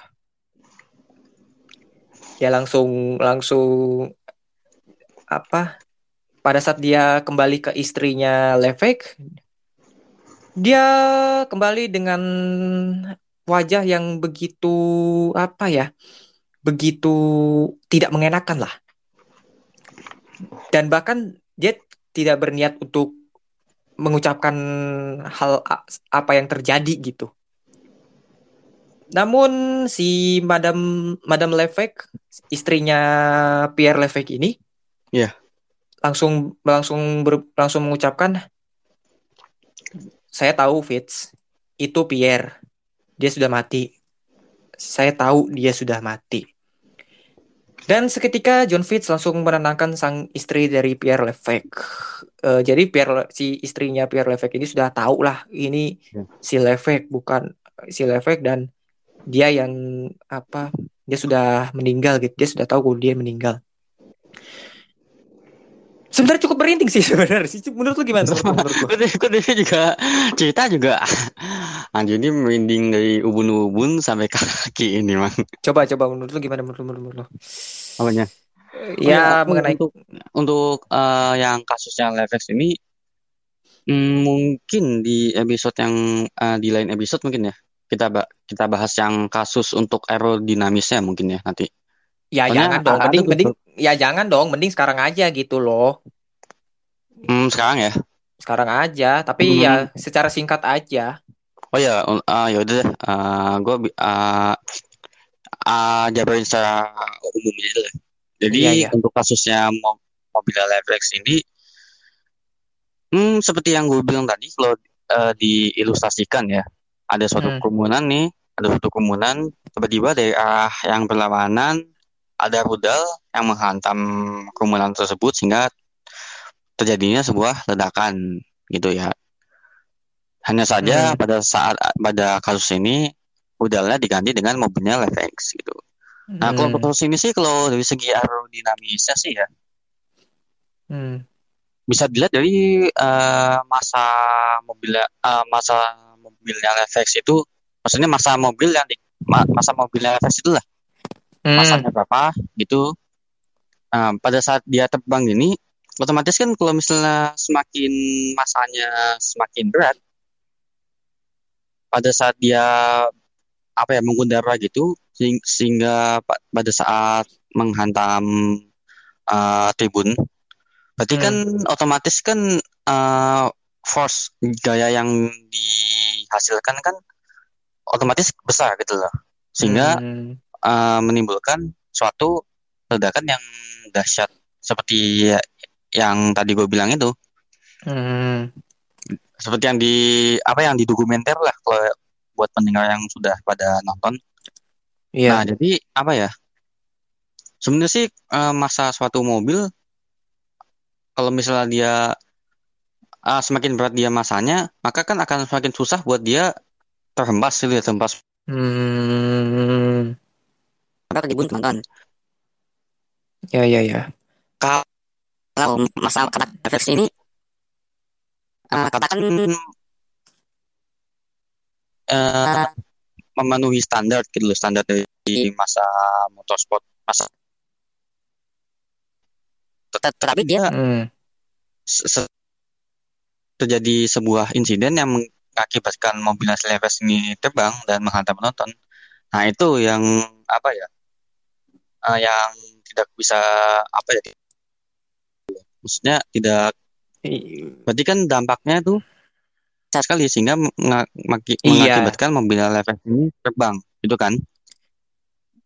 ya langsung langsung apa pada saat dia kembali ke istrinya Levek dia kembali dengan wajah yang begitu apa ya begitu tidak mengenakan lah dan bahkan dia tidak berniat untuk mengucapkan hal apa yang terjadi gitu namun si Madam Madam Levek istrinya Pierre Levek ini Iya. Langsung langsung ber- langsung mengucapkan saya tahu Fitz itu Pierre dia sudah mati. Saya tahu dia sudah mati. Dan seketika John Fitz langsung menenangkan sang istri dari Pierre Levesque. Eh, jadi Pierre si istrinya Pierre Levesque ini sudah tahu lah ini Ya. si Levesque bukan si Levesque dan dia yang apa dia sudah meninggal gitu. Dia sudah tahu kalau dia meninggal. Sebenarnya cukup merinding sih (laughs) sebenarnya. Sih. Menurut lu gimana? (laughs) Menurut, juga cerita juga. Anjir ini merinding dari ubun-ubun sampai kaki ini mang. Coba coba. Menurut lu gimana? Menurut, menurut, menurut lu? apanya? Ya mengenai untuk untuk eh, yang kasusnya Levex ini mm, mungkin di episode yang eh, di lain episode mungkin ya. Kita ba- kita bahas yang kasus untuk aerodinamisnya mungkin ya nanti Ya Soalnya jangan dong, mending mending ya jangan dong, mending sekarang aja gitu loh. Hmm, sekarang ya Sekarang aja, tapi Hmm. ya secara singkat aja. oh ya ah, ya udah deh gue jabarin secara umum aja lah jadi Iya, iya. untuk kasusnya mo- mobil Levex ini hmm, seperti yang gue bilang tadi kalau eh, diilustrasikan ya ada suatu Hmm. kerumunan nih ada suatu kerumunan tiba-tiba dari arah yang berlawanan ada rudal yang menghantam kerumunan tersebut sehingga terjadinya sebuah ledakan gitu ya hanya saja Hmm. pada saat pada kasus ini rudalnya diganti dengan mobilnya Levex gitu nah kalau Hmm. kasus ini sih kalau dari segi aerodinamisnya sih ya Hmm. bisa dilihat dari eh, masa mobilnya eh, masa mobilnya Levex itu maksudnya masa mobil yang di ma- masa mobilnya Levex itu lah Hmm. Masanya berapa gitu. Nah, pada saat dia terbang ini otomatis kan kalau misalnya semakin masanya semakin berat pada saat dia apa ya mengundara gitu sehing- sehingga pa- pada saat menghantam uh, tribun berarti kan otomatis kan uh, force gaya yang dihasilkan kan otomatis besar gitu loh. Sehingga Hmm. Uh, menimbulkan suatu ledakan yang dahsyat seperti yang tadi gue bilang itu Hmm. seperti yang di apa yang di dokumenter lah kalau buat pendengar yang sudah pada nonton. Iya. Nah, jadi apa ya? Sebenarnya sih eh, masa suatu mobil kalau misalnya dia ah, semakin berat dia masanya, maka kan akan semakin susah buat dia terhempas gitu ya, terhempas. Hmm. Tribun penonton. Ya ya ya. Kalau masa kata refleksi ini eh, katakan eh, memenuhi standar gitu loh, standar dari masa motorsport masa tet- tetapi dia Hmm. se- se- terjadi sebuah insiden yang mengakibatkan mobil hasil Everest ini terbang dan menghantam penonton. Nah, itu yang apa ya? Eh, yang tidak bisa apa ya? Maksudnya tidak I- berarti kan dampaknya tuh besar sekali sehingga maki- Iya. mengakibatkan mobil Everest ini terbang, gitu kan?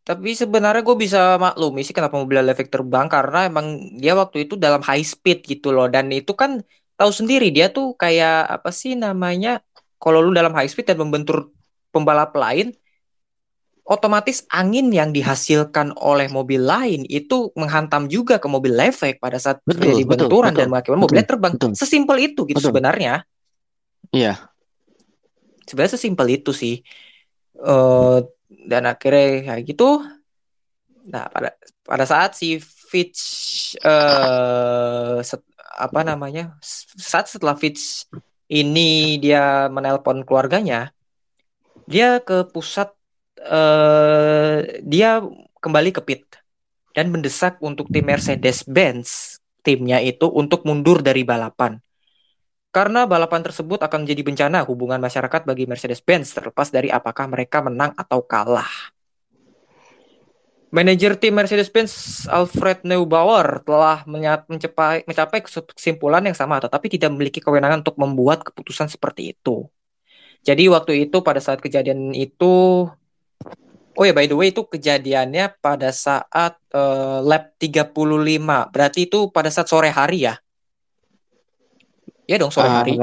Tapi sebenarnya gue bisa maklumi sih kenapa mobil efek terbang karena emang dia waktu itu dalam high speed gitu loh dan itu kan tahu sendiri dia tuh kayak apa sih namanya kalau lu dalam high speed dan membentur pembalap lain otomatis angin yang dihasilkan oleh mobil lain itu menghantam juga ke mobil efek pada saat Betul, terjadi betul, benturan betul, dan mengakibatkan mobilnya terbang. betul. Sesimpel itu gitu Betul. sebenarnya. Iya, Sebenarnya sesimpel itu sih. Eh dan akhirnya kayak gitu. Nah, pada pada saat si Fitch eh set- apa namanya? Saat setelah Fitch ini dia menelpon keluarganya, dia ke pusat eh dia kembali ke pit dan mendesak untuk tim Mercedes-Benz timnya itu untuk mundur dari balapan. Karena balapan tersebut akan menjadi bencana hubungan masyarakat bagi Mercedes-Benz terlepas dari apakah mereka menang atau kalah. Manajer tim Mercedes-Benz Alfred Neubauer telah mencapai, mencapai kesimpulan yang sama tetapi tidak memiliki kewenangan untuk membuat keputusan seperti itu. Jadi waktu itu pada saat kejadian itu Oh ya by the way itu kejadiannya pada saat eh, lap 35. Berarti itu pada saat sore hari ya? Ya dong sore Ah, hari.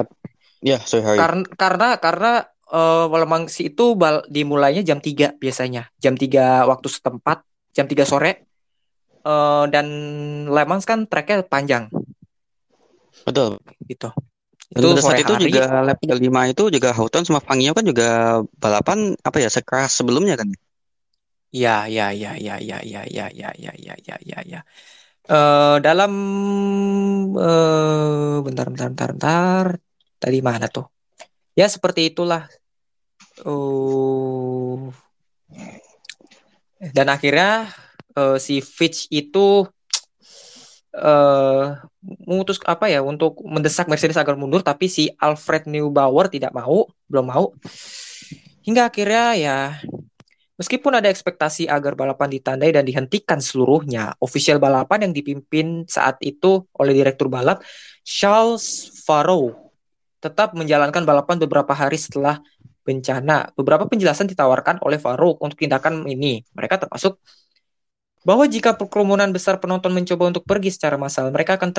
Iya, sore hari. Karena karena karena eh, memang si itu bal- dimulainya jam 3 biasanya. Jam 3 waktu setempat, jam 3 sore. Eh, dan Le Mans kan treknya panjang Betul. gitu. Itu pada saat itu hari. juga lap kelima itu juga Houghton sama Fangio kan juga balapan apa ya sekeras sebelumnya kan? Ya, ya, ya, ya, ya, ya, ya, ya, ya, ya, ya, ya, ya. Eh, dalam eh, bentar, bentar, bentar, bentar. Tadi mana tuh? Ya seperti itulah. Oh. Dan akhirnya eh, si Fitch itu eh memutus apa ya untuk mendesak Mercedes agar mundur, tapi si Alfred Neubauer tidak mau, belum mau. Hingga akhirnya ya Meskipun ada ekspektasi agar balapan ditandai dan dihentikan seluruhnya, ofisial balapan yang dipimpin saat itu oleh direktur balap Charles Farrow tetap menjalankan balapan beberapa hari setelah bencana. Beberapa penjelasan ditawarkan oleh Farrow untuk tindakan ini. Mereka termasuk bahwa jika kerumunan besar penonton mencoba untuk pergi secara massal, mereka akan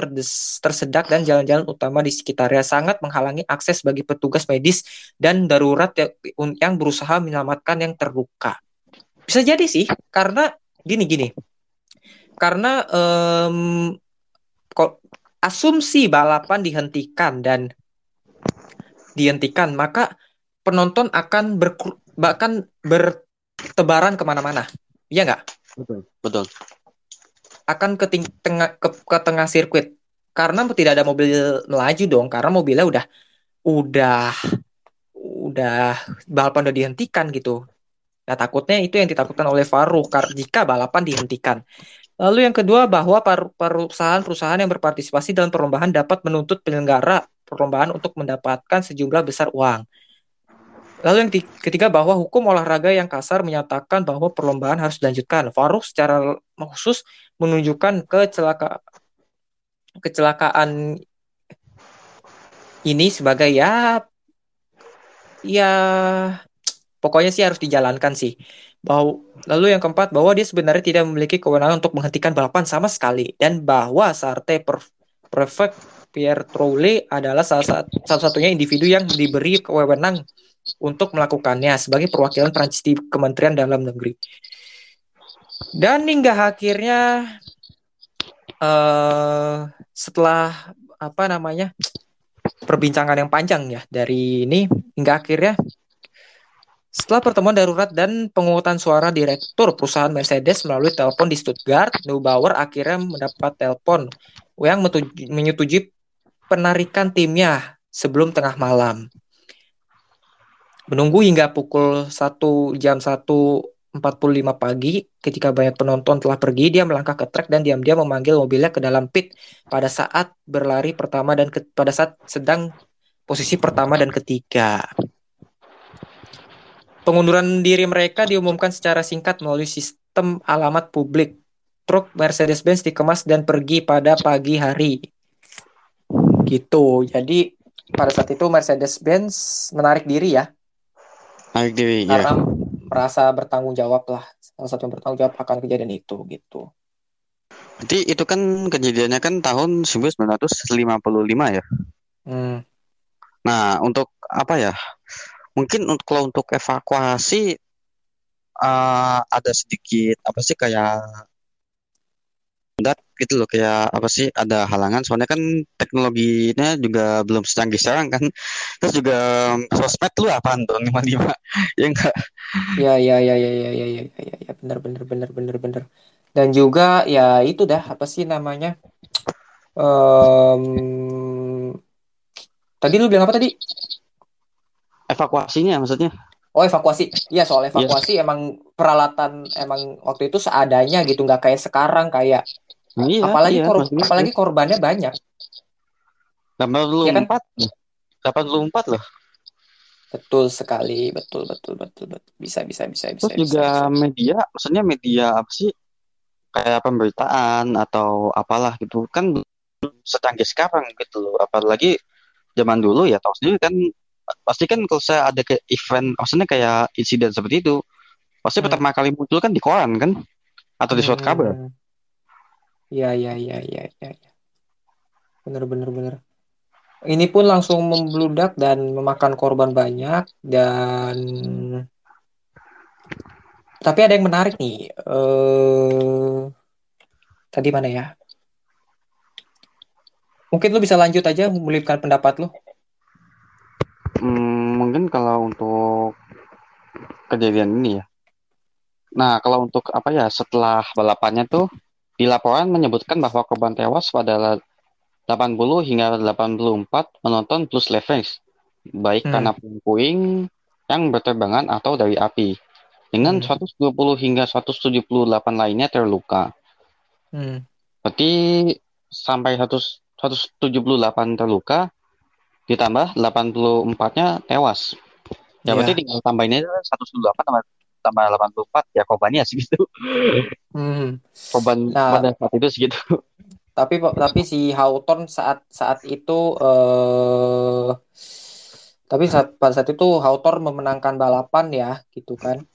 tersedak dan jalan-jalan utama di sekitarnya sangat menghalangi akses bagi petugas medis dan darurat yang, yang berusaha menyelamatkan yang terluka. Bisa jadi sih, karena gini-gini. Karena kok asumsi balapan dihentikan dan dihentikan, maka penonton akan berkur- bahkan bertebaran ke mana-mana. Iya nggak? Betul. Betul. Akan ke, tengah, ke, ke tengah sirkuit. Karena tidak ada mobil melaju dong, karena mobilnya udah udah udah balapan udah dihentikan gitu. Nah, takutnya itu yang ditakutkan oleh Faruq jika balapan dihentikan. Lalu yang kedua bahwa perusahaan-perusahaan yang berpartisipasi dalam perlombaan dapat menuntut penyelenggara perlombaan untuk mendapatkan sejumlah besar uang. Lalu yang ti- ketiga bahwa hukum olahraga yang kasar menyatakan bahwa perlombaan harus dilanjutkan. Farouk secara khusus menunjukkan kecelaka kecelakaan ini sebagai ya ya pokoknya sih harus dijalankan sih. Bahwa, lalu yang keempat bahwa dia sebenarnya tidak memiliki kewenangan untuk menghentikan balapan sama sekali dan bahwa Sarte Prefect Pierre Troule adalah salah satu satu-satunya individu yang diberi kewenangan untuk melakukannya sebagai perwakilan Prancis di Kementerian Dalam Negeri. Dan hingga akhirnya eh setelah apa namanya perbincangan yang panjang ya dari ini hingga akhirnya setelah pertemuan darurat dan pengungutan suara direktur perusahaan Mercedes melalui telepon di Stuttgart, Neubauer akhirnya mendapat telepon yang menyetujui penarikan timnya sebelum tengah malam. Menunggu hingga pukul 1 jam 1.45 pagi, ketika banyak penonton telah pergi, dia melangkah ke trek dan diam-diam memanggil mobilnya ke dalam pit pada saat berlari pertama dan ke- pada saat sedang posisi pertama dan ketiga. Pengunduran diri mereka diumumkan secara singkat melalui sistem alamat publik. Truk Mercedes-Benz dikemas dan pergi pada pagi hari. Gitu. Jadi pada saat itu Mercedes-Benz menarik diri ya Ya. karena merasa bertanggung jawab lah. Salah satu yang bertanggung jawab akan kejadian itu gitu. Jadi itu kan kejadiannya kan tahun 1955 ya. Hmm. Nah, untuk apa ya? Mungkin untuk kalau untuk evakuasi eh, ada sedikit apa sih kayak dat gitu loh kayak apa sih ada halangan soalnya kan teknologinya juga belum secanggih sekarang kan terus juga sosmed lu apaan tuh 55 (laughs) ya enggak Ya ya ya ya ya ya ya ya ya, benar benar benar benar benar. Dan juga ya itu dah apa sih namanya? Em, tadi lu bilang apa tadi? evakuasinya maksudnya Oh evakuasi. Iya soal evakuasi emang peralatan emang waktu itu seadanya gitu nggak kayak sekarang kayak iya apalagi iya kor- maksudnya apalagi korbannya banyak. 84 Iya kan? 84 loh Betul sekali, betul betul betul betul. Bisa bisa bisa bisa terus bisa. juga media maksudnya media apa sih kayak pemberitaan atau apalah gitu kan belum secanggih sekarang gitu loh apalagi zaman dulu ya tahu sendiri kan pasti kan kalau saya ada ke event maksudnya kayak insiden seperti itu pasti Hmm. pertama kali muncul kan di koran kan atau di surat kabar Hmm. Iya iya iya iya iya. Ya. Bener bener bener. Ini pun langsung membludak dan memakan korban banyak dan tapi ada yang menarik nih. Eh tadi mana ya? Mungkin lu bisa lanjut aja melipkan pendapat lu. Hmm, mungkin kalau untuk kejadian ini ya nah kalau untuk apa ya setelah balapannya tuh di laporan menyebutkan bahwa korban tewas pada 80 hingga 84 penonton plus leverage baik Hmm. karena puing-puing yang berterbangan atau dari api dengan Hmm. 120 hingga 178 lainnya terluka Hmm. berarti sampai 100 178 terluka ditambah 84-nya tewas ya berarti Iya. tinggal tambahin aja 178 tambah tambah 84 ya korbannya segitu Hmm. korban Nah, pada saat itu segitu tapi tapi si Hawthorne saat saat itu eh tapi saat pada saat itu Hawthorne memenangkan balapan ya gitu kan.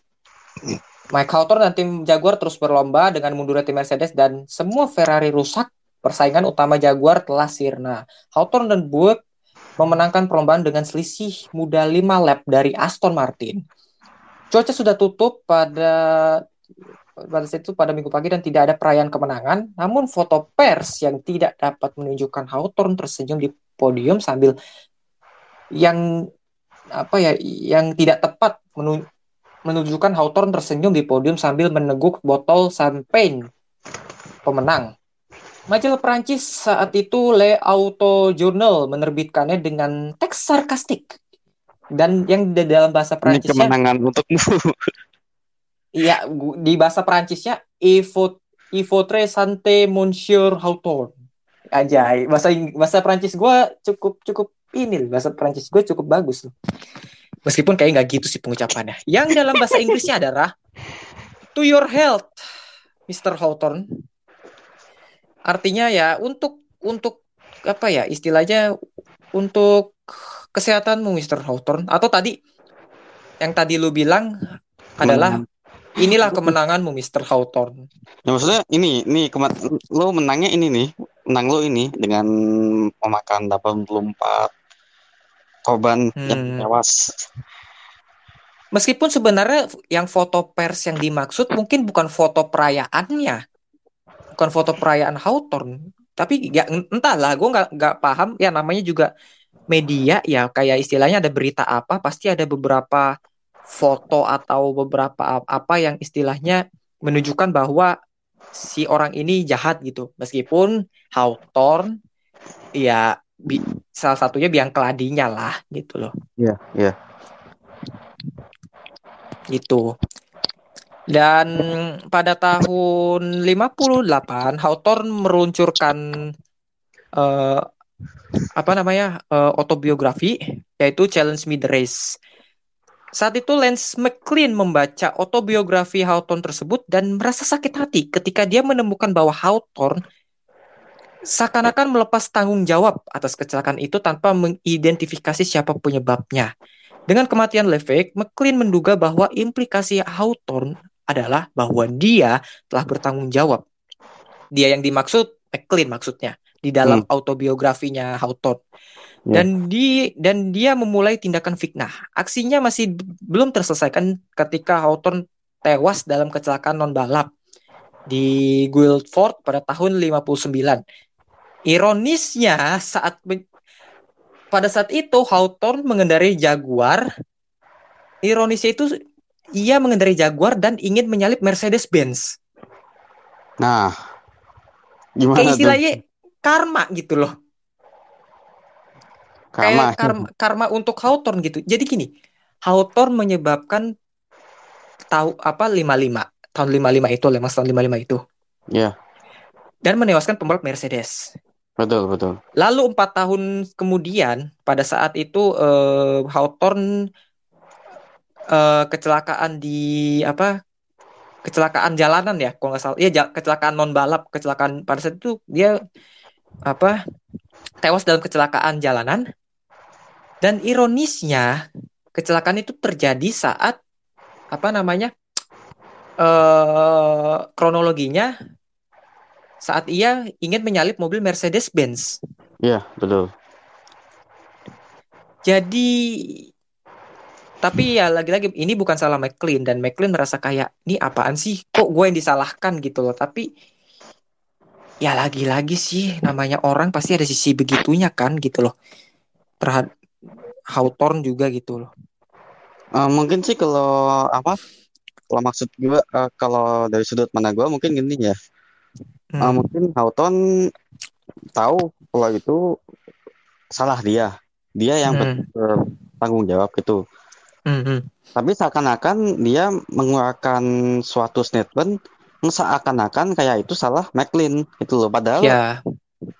Mike Hawthorne dan tim Jaguar terus berlomba dengan mundurnya tim Mercedes dan semua Ferrari rusak persaingan utama Jaguar telah sirna. Hawthorne dan Buick memenangkan perlombaan dengan selisih muda 5 lap dari Aston Martin cuaca sudah tutup pada pada itu pada minggu pagi dan tidak ada perayaan kemenangan. Namun foto pers yang tidak dapat menunjukkan Hawthorne tersenyum di podium sambil yang apa ya yang tidak tepat menu- menunjukkan Hawthorne tersenyum di podium sambil meneguk botol champagne pemenang. Majalah Prancis saat itu Le Auto Journal menerbitkannya dengan teks sarkastik dan yang di dalam bahasa ini Prancisnya kemenangan untukmu Iya, di bahasa Perancisnya Il faudrait santé Monsieur Hawthorne. Ajay, bahasa bahasa Prancis gue cukup cukup ini bahasa Prancis gue cukup bagus loh. Meskipun kayak nggak gitu sih pengucapannya. Yang dalam bahasa Inggrisnya adalah to your health, Mr. Hawthorne. Artinya ya untuk untuk apa ya istilahnya untuk kesehatanmu Mr. Hawthorne atau tadi yang tadi lu bilang adalah inilah kemenanganmu Mr. Hawthorne. Ya maksudnya ini, ini kema- lo menangnya ini nih, menang lo ini dengan memakan 84 korban yang Hmm. tewas. Meskipun sebenarnya yang foto pers yang dimaksud mungkin bukan foto perayaannya, bukan foto perayaan Hawthorne, tapi ya entahlah, gue nggak nggak paham. Ya namanya juga media ya, kayak istilahnya ada berita apa, pasti ada beberapa foto atau beberapa apa yang istilahnya menunjukkan bahwa si orang ini jahat gitu. Meskipun Hawthorne ya bi- salah satunya biang keladinya lah gitu loh. Iya, iya. Itu. Dan pada tahun 58 Hawthorne meluncurkan eh, apa namanya eh, autobiografi yaitu Challenge Me the Race. Saat itu Lance McLean membaca autobiografi Hawthorne tersebut dan merasa sakit hati ketika dia menemukan bahwa Hawthorne seakan-akan melepas tanggung jawab atas kecelakaan itu tanpa mengidentifikasi siapa penyebabnya. Dengan kematian Levesque, McLean menduga bahwa implikasi Hawthorne adalah bahwa dia telah bertanggung jawab. Dia yang dimaksud McLean maksudnya di dalam autobiografinya Hawthorne. Ya. Dan di dan dia memulai tindakan fitnah. Aksinya masih belum terselesaikan ketika Hawthorne tewas dalam kecelakaan non balap di Guildford pada tahun 59. Ironisnya saat pada saat itu Hawthorne mengendarai Jaguar. Ironisnya itu ia mengendarai Jaguar dan ingin menyalip Mercedes-Benz. Nah, gimana Kayak tuh? Karma gitu loh. Karma. Kayak karma, karma untuk Hawthorne gitu. Jadi gini, Hawthorne menyebabkan tahu apa 55 tahun 55 itu, Lemans tahun 55 itu Iya, dan menewaskan pembalap Mercedes. betul, betul. Lalu empat tahun kemudian, pada saat itu eh, Hawthorne eh, kecelakaan di apa? Kecelakaan jalanan ya, kalau nggak salah. Iya, kecelakaan non balap, kecelakaan pada saat itu dia apa? Tewas dalam kecelakaan jalanan. Dan ironisnya, kecelakaan itu terjadi saat apa namanya? eh kronologinya saat ia ingin menyalip mobil Mercedes-Benz. Iya, betul. Jadi tapi ya lagi-lagi ini bukan salah McLean dan McLean merasa kayak ini apaan sih kok gue yang disalahkan gitu loh tapi ya lagi-lagi sih namanya orang pasti ada sisi begitunya kan gitu loh terhadap Hawthorne juga gitu loh Eh, mungkin sih kalau apa? Kalau maksud gue, eh, kalau dari sudut mana gue mungkin gini ya. Eh, Hmm. mungkin Hawthorne tahu kalau itu salah dia. Dia yang Hmm. bertanggung jawab gitu. Hmm, hmm. Tapi seakan-akan dia mengeluarkan suatu statement seakan-akan kayak itu salah McLean gitu loh. Padahal ya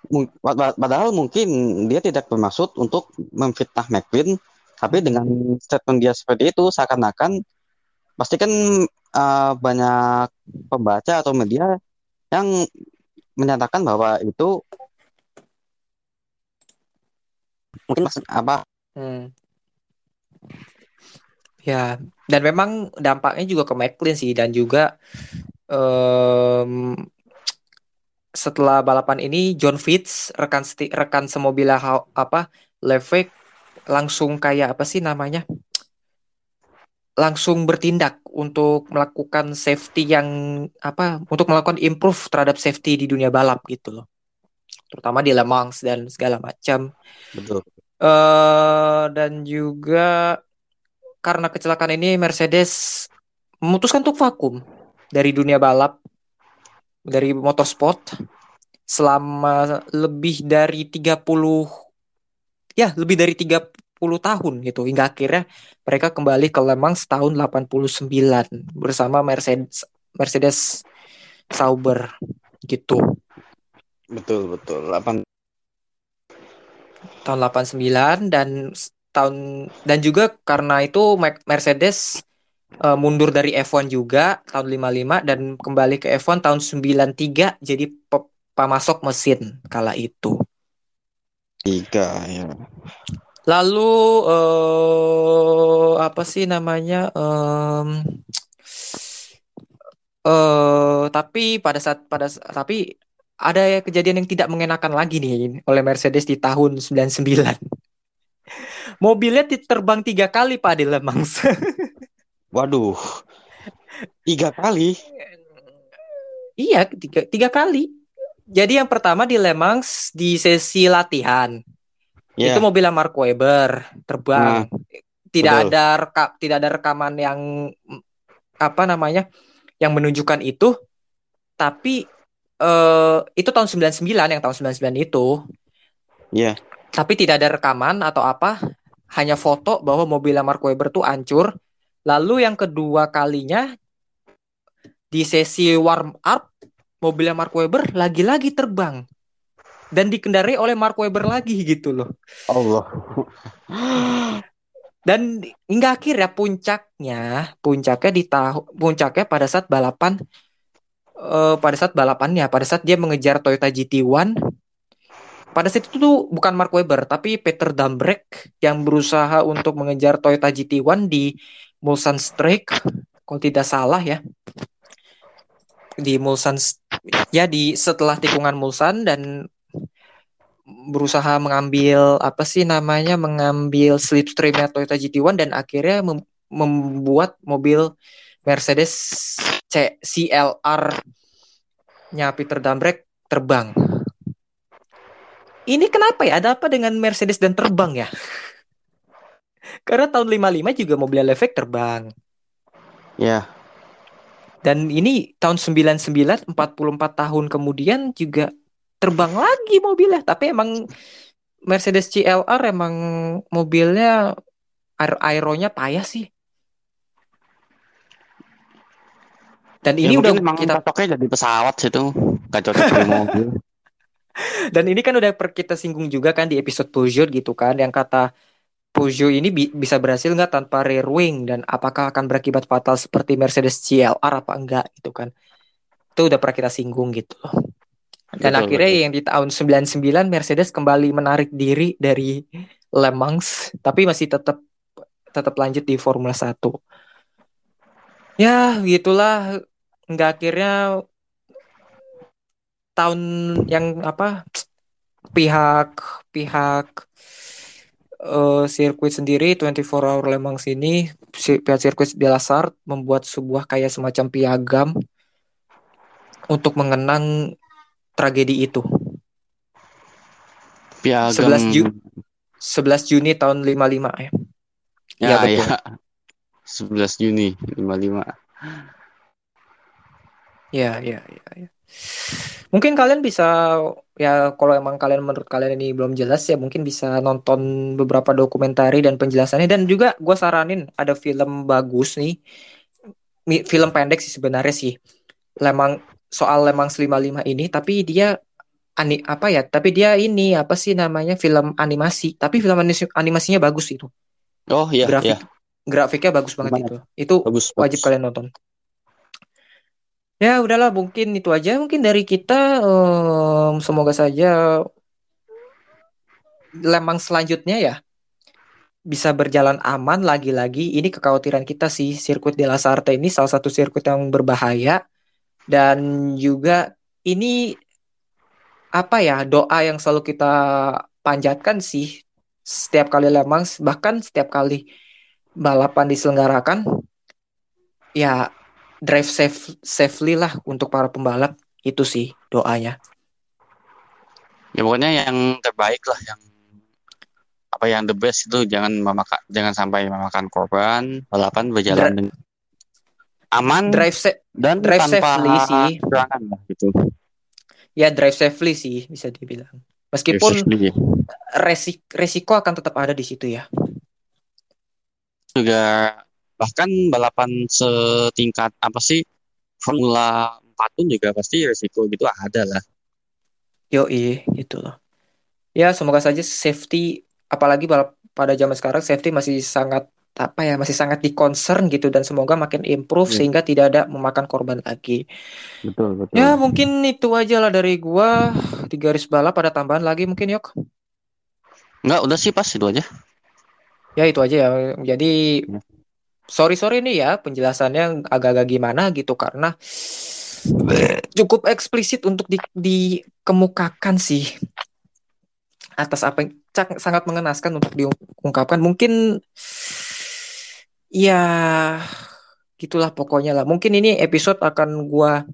mung- padahal mungkin dia tidak bermaksud untuk memfitnah McLean, tapi dengan statement dia seperti itu seakan-akan pasti kan eh, banyak pembaca atau media yang menyatakan bahwa itu Mungkin maksud apa Hmm. Ya, dan memang dampaknya juga ke McLean sih dan juga em, setelah balapan ini John Fitz rekan seti- rekan semobilnya Haw- apa Levesque langsung kayak apa sih namanya? langsung bertindak untuk melakukan safety yang apa untuk melakukan improve terhadap safety di dunia balap gitu loh. Terutama di Le Mans dan segala macam. betul eh dan juga karena kecelakaan ini Mercedes memutuskan untuk vakum dari dunia balap dari motorsport selama lebih dari 30 ya lebih dari 30 tahun gitu hingga akhirnya mereka kembali ke Le Mans tahun 89 bersama Mercedes Mercedes Sauber gitu. Betul betul. 8 tahun 89 dan tahun dan juga karena itu Mercedes uh, mundur dari F1 juga tahun 55 dan kembali ke F1 tahun 93 jadi pemasok mesin kala itu. Tiga ya. Lalu uh, apa sih namanya? Um, uh, tapi pada saat pada tapi ada kejadian yang tidak mengenakan lagi nih oleh Mercedes di tahun 99. (laughs) Mobilnya diterbang tiga kali Pak di Le Mans. (laughs) Waduh, tiga kali? Iya, tiga, tiga kali. Jadi yang pertama di Le Mans di sesi latihan. Yeah. Itu mobilnya Mark Webber terbang. Nah, tidak betul. ada reka, tidak ada rekaman yang apa namanya yang menunjukkan itu. Tapi uh, itu tahun 99 yang tahun 99 itu. Iya. Yeah. Tapi tidak ada rekaman atau apa, hanya foto bahwa mobil Mark Webber tuh hancur. Lalu yang kedua kalinya di sesi warm up mobilnya Mark Webber lagi-lagi terbang dan dikendarai oleh Mark Webber lagi gitu loh. Allah. (gasps) Dan hingga akhirnya puncaknya, puncaknya di tahun puncaknya pada saat balapan uh, pada saat balapannya, pada saat dia mengejar Toyota GT1 pada saat itu tuh bukan Mark Webber tapi Peter Dambrek yang berusaha untuk mengejar Toyota GT1 di Mulsanne Strike kalau tidak salah ya di Mulsanne ya di setelah tikungan Mulsanne dan berusaha mengambil apa sih namanya mengambil slipstreamnya Toyota GT1 dan akhirnya mem membuat mobil Mercedes C CLR-nya Peter Dambrek terbang. Ini kenapa ya? Ada apa dengan Mercedes dan terbang ya? Karena tahun 55 juga mobil Levek terbang. Ya. Dan ini tahun 99 44 tahun kemudian juga terbang lagi mobilnya, tapi emang Mercedes CLR emang mobilnya aer aeronya payah sih. Dan ya, ini udah kita pakai jadi pesawat sih tuh, gak cocok di (laughs) mobil. Dan ini kan udah per kita singgung juga kan di episode Peugeot gitu kan, yang kata Peugeot ini bi bisa berhasil nggak tanpa rear wing dan apakah akan berakibat fatal seperti Mercedes CLR apa enggak gitu kan. Itu udah pernah kita singgung gitu loh. Dan betul, akhirnya betul. yang di tahun 99 Mercedes kembali menarik diri dari Le Mans tapi masih tetap tetap lanjut di Formula 1. Ya, gitulah nggak akhirnya tahun yang apa pihak pihak uh, sirkuit sendiri 24 hour Le Mans ini pihak sirkuit de la Sarthe membuat sebuah kayak semacam piagam untuk mengenang tragedi itu. Piagam 11 Juni 11 Juni tahun 55 ya. Ya, ya betul. Ya. 11 Juni 55. Ya, ya, ya, ya. Mungkin kalian bisa ya kalau emang kalian menurut kalian ini belum jelas ya mungkin bisa nonton beberapa dokumentari dan penjelasannya. Dan juga gue saranin ada film bagus nih. Film pendek sih sebenarnya sih. Lemang soal Lemang 55 ini tapi dia ani apa ya tapi dia ini apa sih namanya film animasi. Tapi film animasinya bagus itu. Oh iya grafik iya. grafiknya bagus banget Gimana? itu. itu bagus, wajib bagus. kalian nonton Ya udahlah mungkin itu aja. Mungkin dari kita um, semoga saja lemang selanjutnya ya bisa berjalan aman lagi-lagi. Ini kekhawatiran kita sih sirkuit de la Sarte ini salah satu sirkuit yang berbahaya. Dan juga ini apa ya doa yang selalu kita panjatkan sih setiap kali lemang bahkan setiap kali balapan diselenggarakan ya drive safe safely lah untuk para pembalap itu sih doanya. Ya pokoknya yang terbaik lah yang apa yang the best itu jangan memakan jangan sampai memakan korban balapan berjalan Dra dengan aman drive safe dan drive tanpa safely sih lah gitu. Ya drive safely sih bisa dibilang. Meskipun ya. resik resiko akan tetap ada di situ ya. Juga bahkan balapan setingkat apa sih Formula 4 apa pun juga pasti resiko gitu ada lah. Yoi, gitu loh. Ya, semoga saja safety, apalagi balap pada zaman sekarang safety masih sangat apa ya, masih sangat di concern gitu dan semoga makin improve Iya. sehingga tidak ada memakan korban lagi. Betul, betul. Ya, mungkin itu aja lah dari gua di garis balap ada tambahan lagi mungkin Yok. Enggak, udah sih pas itu aja. Ya, itu aja ya. Jadi Ya. Sorry sorry nih ya penjelasannya agak-agak gimana gitu karena cukup eksplisit untuk di- dikemukakan sih. Atas apa yang sangat mengenaskan untuk diungkapkan. Mungkin ya gitulah pokoknya lah. Mungkin ini episode akan gua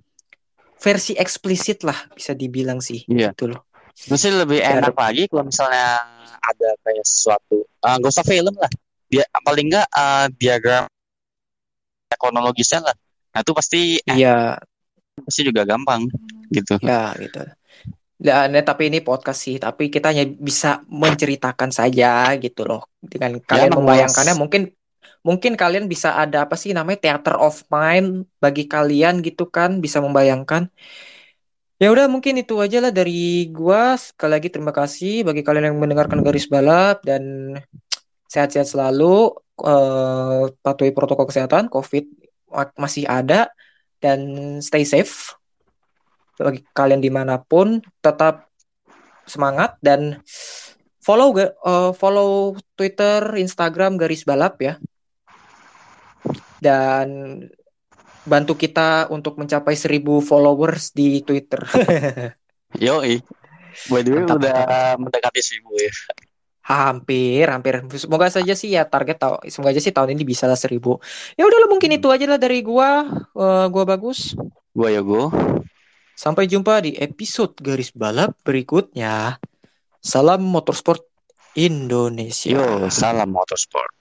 versi eksplisit lah bisa dibilang sih. Iya. gitu loh. Mesti lebih enak lagi kalau misalnya ada kayak sesuatu, ah nggak usah film lah. Dia paling nggak ah, diagram kronologisnya lah. Nah itu pasti eh, iya pasti juga gampang gitu. Ya gitu. Dan eh, tapi ini podcast sih, tapi kita hanya bisa menceritakan saja gitu loh. Dengan kalian emang, membayangkannya Mas. mungkin mungkin kalian bisa ada apa sih namanya theater of mind bagi kalian gitu kan, bisa membayangkan. Ya udah mungkin itu aja lah dari gua. Sekali lagi terima kasih bagi kalian yang mendengarkan garis balap dan sehat-sehat selalu. Eh, patuhi protokol kesehatan, COVID ma- masih ada dan stay safe bagi kalian di mana pun tetap semangat dan follow eh, follow Twitter, Instagram garis balap ya dan bantu kita untuk mencapai 1000 followers di Twitter. (laughs) Yoi. By the way Mantap, udah mantap. mendekati seribu ya. Hampir, hampir. Semoga saja sih ya target tahu. Semoga aja sih tahun ini bisa lah 1000. Ya udahlah mungkin itu aja lah dari gua. Eh, gua bagus. Gua Yogo. Sampai jumpa di episode garis balap berikutnya. Salam motorsport Indonesia. Yo, salam motorsport.